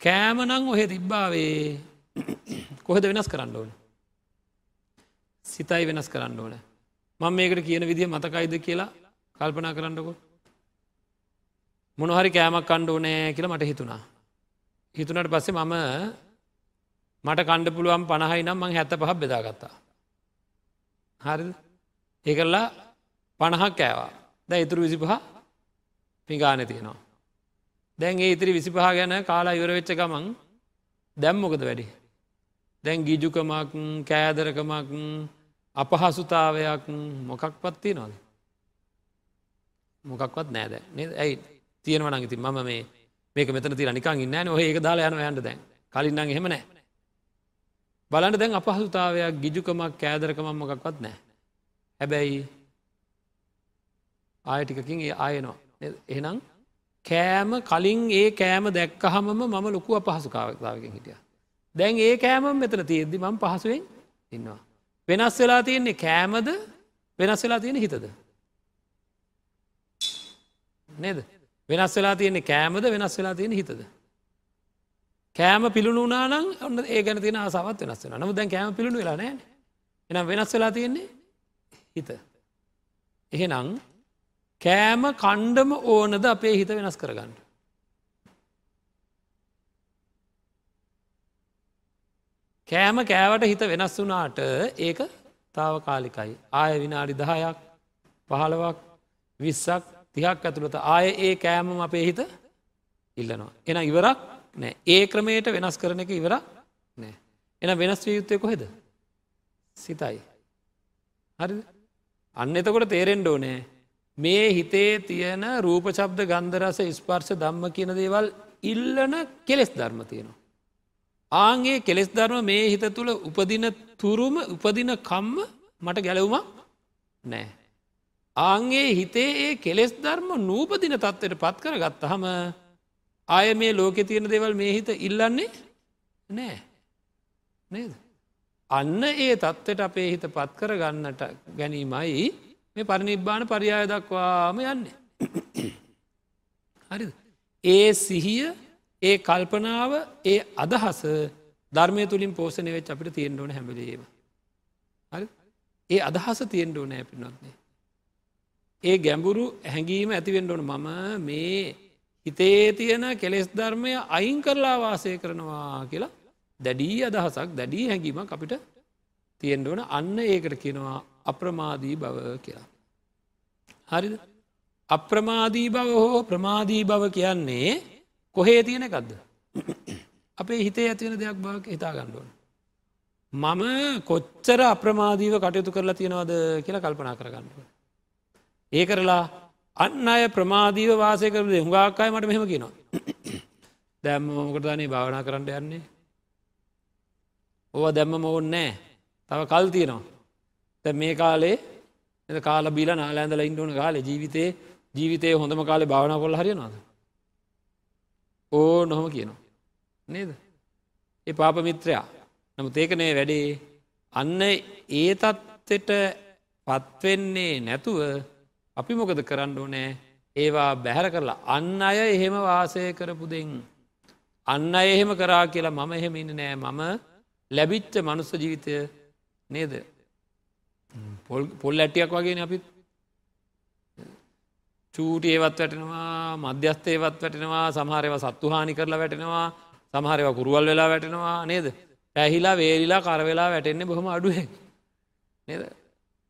කෑමනං ඔහෙ තිබ්බාවේ කොහෙද වෙනස් කරන්න ඕන. සිතයි වෙනස් කරන්න ඕන. මං මේකට කියන විදිහ මතකයිද කියලා කල්පනා කරන්නකො. මොනහරි කෑමක් කණ්ඩ ඕනෑ කියලා මට හිතුණා. හිතුනට පස්සේ මම මට කණ්ඩ පුළුවන් පණහයි නම් මං හැත්ත පහක් බෙදාගත්තා. හරි ඒකල්ලා පණහක් කෑවා. ද ඉතුරු විසිපහ පිගාන තියෙනවා. දැන් ඒ ඉතිරි විසිපහ ගැන කාලා යුරවෙච්ච ගමන් දැම්මොකද වැඩි. දැන් ගිජුකමක් කෑදරකමක් අපහසුතාවයක් මොකක් පත්තිය නොද. මොකක්වත් නෑද? ඇයි? තියෙනවන ඉති මම මේ මේක මෙතන තිර නිකන් ඉන්න ඔහ ඒක දාලා යන යන්ට දැන්. කලින්න්න එහෙම නෑ. බලන්න දැන් අපහසුතාවයක් ගිජුකමක් කෑදරකමක් මොකක්වත් නෑ. හැබැයි ආයටිකකින් ඒ ආයනවා එහෙනම් කෑම කලින් ඒ කෑම දැක්කහමම මම ලොකු අපහසුකාවක්තාවකින් හිටිය. දැන් ඒ කෑමම් මෙතන තියෙද්දි මං පහසුවෙන් ඉන්නවා. වෙනස් වෙලා තියෙන්නේ කෑමද වෙනස් වෙලා තියෙන හිතද. නේද වෙනස් වෙලා තියෙන්නේ කෑමද වෙනස් වෙලා තියෙන හිතද. කෑම පිළුණු නානං ඔන්න ඒ ගැන තියෙන ආසාවත් වෙනස් වෙන නමු දැන් කෑම පිළුණු වෙලා නෑ එනම් වෙනස් වෙලා තියෙන්නේ හිත. එහෙනම් කෑම කණ්ඩම ඕනද අපේ හිත වෙනස් කරගන්න. කෑම කෑවට හිත වෙනස් වුනාට ඒක තාව කාලිකයි. ආය විනාඩි දහයක් පහළවක් විස්සක් තිහක් ඇතුළත ආය ඒ කෑමම අපේ හිත ඉල්ලනවා. එන ඉවරක් නෑ ඒ ක්‍රමයට වෙනස් කරන එක ඉවරක් නෑ. එන වෙනස් වියයුත්තය කොහෙද. සිතයි. හරි අන්න එතකොට තේරෙන්ඩ ඕනෑ මේ හිතේ තියෙන රූපශබ්ද ගන්ධරස ස්පර්ශ ධම්ම කියන දේවල් ඉල්ලන කෙලෙස් ධර්ම තියෙනවා. ආන්ගේ කෙලෙස් ධර්ම මේ හිත තුළ උපදින තුරුම උපදින කම්ම මට ගැලවුමක් නෑ. ආන්ගේ හිතේ ඒ කෙලෙස් ධර්ම නූපදින තත්වට පත් කර ගත්ත හම ආය මේ ලෝකෙ තියෙන දෙවල් මේ හිත ඉල්ලන්නේ නෑ නේද. අන්න ඒ තත්ත්වට අපේ හිත පත් කර ගන්නට ගැනීමයි මේ පරිනිබ්බාන පරියාය දක්වාම යන්නේ. හරි ඒ සිහිය ඒ කල්පනාව ඒ අදහස ධර්මය තුළින් පෝසනය වෙච් අපිට තියෙන්ට ඕන හැමලේම. හරි ඒ අදහස තියෙන්ට ඕන ඇපිනොත්නේ. ඒ ගැඹුරු හැඟීම ඇතිවෙන්ට ඕන මම මේ හිතේ තියෙන කෙලෙස් ධර්මය අයින් කරලා වාසය කරනවා කියලා දැඩී අදහසක් දැඩී හැඟීමක් අපිට තියෙන්ට ඕන අන්න ඒකට කියනවා අප්‍රමාදී බව කියලා. හරිද අප්‍රමාදී බව හෝ ප්‍රමාදී බව කියන්නේ කොහේ තියෙන එකක්ද. අපේ හිතේ ඇතිවෙන දෙයක් බවක් හිතා ගණ්ඩුවන. මම කොච්චර අප්‍රමාදීව කටයුතු කරලා තියෙනවද කියලා කල්පනා කරගන්නුව. ඒ කරලා අන්න අය ප්‍රමාදීව වාසය කරද හුඟාක්කාය මට මෙහෙම කියනවා. දැම්ම මොකටදානේ භාවනා කරන්න යන්නේ. ඕව දැම්ම මොවුන් නෑ තව කල් තියෙනවා. තැ මේ කාලේ එ කාල බිල නාලෑඳල ඉන්ඩුවන කාලේ ජීවිතේ ජීවිතය හොඳම කාලේ භාවනා කොල් හරියනවාද. ඕ නොහොම කියනවා. නේද. ඒ පාප මිත්‍රයා නමුත් ඒකනේ වැඩේ අන්න ඒ තත්වට පත්වෙන්නේ නැතුව අපි මොකද කරන්න ඕනෑ ඒවා බැහැර කරලා අන්න අය එහෙම වාසය කරපු දෙෙන්. අන්න එහෙම කරා කියලා මම එහෙම ඉන්න නෑ මම ලැබිච්ච මනුස්ස ජීවිතය නේද? පොල් ඇටියක් වගේ අපිත්. චූට ඒවත් වැටෙනවා මධ්‍යස්ත ඒවත් වැටෙනවා සමහරව සත්තුහානි කරලා වැටෙනවා සමහරව කුරුවල් වෙලා වැටෙනවා නේද? පැහිලා වේලිලා කරවෙලා වැටෙන්නේ බොහොම අඩුවෙන්. නේද?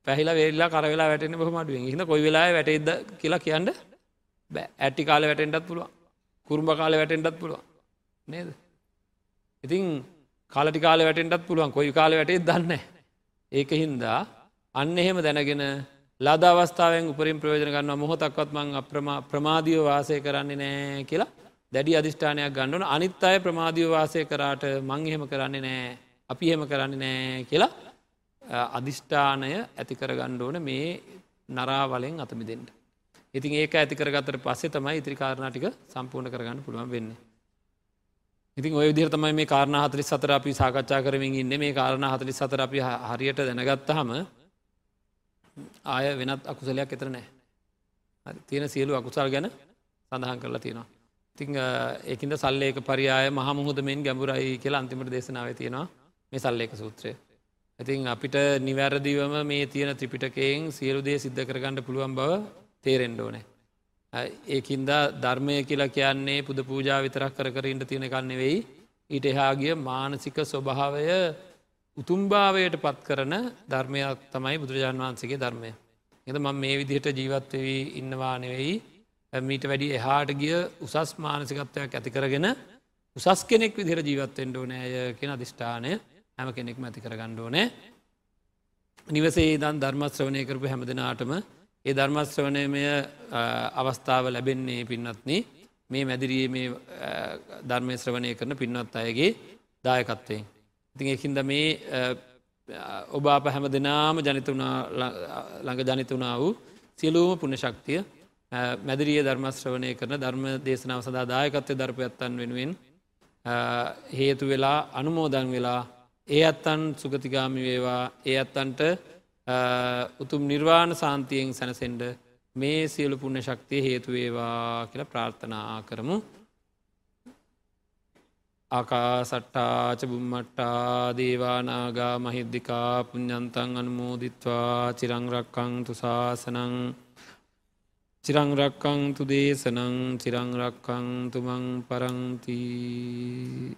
පැහිලා වේල්ලා කරවෙලා වැටෙන බොහොම අඩුවෙන්. හිද කොයි වෙලා වැටෙද කියලා කියන්න බෑ. ඇටි කාල වැටෙන්ටත් පුළුවන්. කුරුම්ඹ කාල වැටෙන්ටත් පුළුවන්. නේද? ඉතින් කාලටි කාල වැටෙන්ටත් පුළුවන් කොයි කාල වැටේ දන්න ඒක හින්දා අන්න එහෙම දැනගෙන ලද අවස්ථාවෙන් උපරින් ප්‍රයෝජන ගන්න මොහොතක්වත් මං ප්‍රමාධීව වාසය කරන්නේ නෑ කියලා දැඩි අධිෂ්ඨානයක් ගන්නවන අනිත් අය ප්‍රමාධීව වාසය කරාට මං එහෙම කරන්නේ නෑ අපි එහෙම කරන්නේ නෑ කියලා අධිෂ්ඨානය ඇතිකර ගණ්ඩෝන මේ නරාවලෙන් අතමිදෙන්ට. ඉතින් ඒක ඇතිකරගතට පස්සේ තමයි ඉතිරි කාරණටික සම්පූර්ණ කරගන්න පුළුවන් වෙන්න. ඉතින් ඔය විදිර තමයි මේ කාරණ හතරි සතර අපි සාකච්ඡා කරමින් ඉන්න මේ කාරණ හතරි සතර අපි හරියට දැනගත්ත හම ආය වෙනත් අකුසලයක් එතර නෑ තියෙන සියලු අකුසල් ගැන සඳහන් කරලා තියෙනවා. ඉතිං ඒකින්ද සල්ලේක පරියාය මහමුහදමෙන් ගැඹුරයි කියලා අන්තිමට දේශනාව තියෙනවා මේ සල්ලේක සූත්‍රය. ඉතින් අපිට නිවැරදිවම මේ තියෙන ත්‍රිපිටකයෙන් සියලු දේ සිද්ධ කරගන්නඩ පුළුවන් බව තේරෙන්ඩෝනෑ. ඒකින්ද ධර්මය කියලා කියන්නේ පුද පූජා විතරක් කර කරින්ට තියෙන කන්න වෙයි ඊට එහාගිය මානසික ස්වභාවය උතුම්භාවයට පත් කරන ධර්මයක් තමයි බුදුරජාන් වහන්සේගේ ධර්මය. එද මං මේ විදිහට ජීවත්වවී ඉන්නවා නෙවෙයි. මීට වැඩි එහාට ගිය උසස් මානසිකත්වයක් ඇති කරගෙන උසස් කෙනෙක් විදිර ජීවත්තෙන්ට ඕනෑය කියෙන අධිෂ්ඨානය හැම කෙනෙක් ඇති කරගණ්ඩෝනෑ නිවසේ දන් ධර්මශ්‍රවනය කරපු හැමදිනාටම ඒ ධර්මශ්‍රවනයමය අවස්ථාව ලැබෙන්නේ පින්නත්න මේ මැදිරී මේ ධර්මය ශ්‍රවණය කරන පින්වත් අයගේ දායකත්වයෙන්. ඉතින් එකින්ද මේ ඔබ අප හැම දෙනාම ජනිතුනා ළඟ ජනිතුනා වූ සියලූම පුුණ ශක්තිය මැදිරිය ධර්මශ්‍රවනය කරන ධර්ම දේශනාව සඳහා දායකත්වය ධර්පයත්තන් වෙනුවෙන් හේතු වෙලා අනුමෝදන් වෙලා ඒ අත්තන් සුගතිගාමි වේවා ඒ අත්තන්ට උතුම් නිර්වාණ සාන්තියෙන් සැනසෙන්ඩ මේ සියලු පුුණ ශක්තිය හේතුවේවා කියල ප්‍රාර්ථනා කරමු. ආකා සට්ටාච බුම්මට්ටා දේවානාගා මහිද්දිකා පුഞ්ඥන්තන් අනුමෝදිත්වා. චිරංරක්කං තුසාසනං චිරංරක්කං තුදේශනං චිරංරක්කං තුමං පරංතිී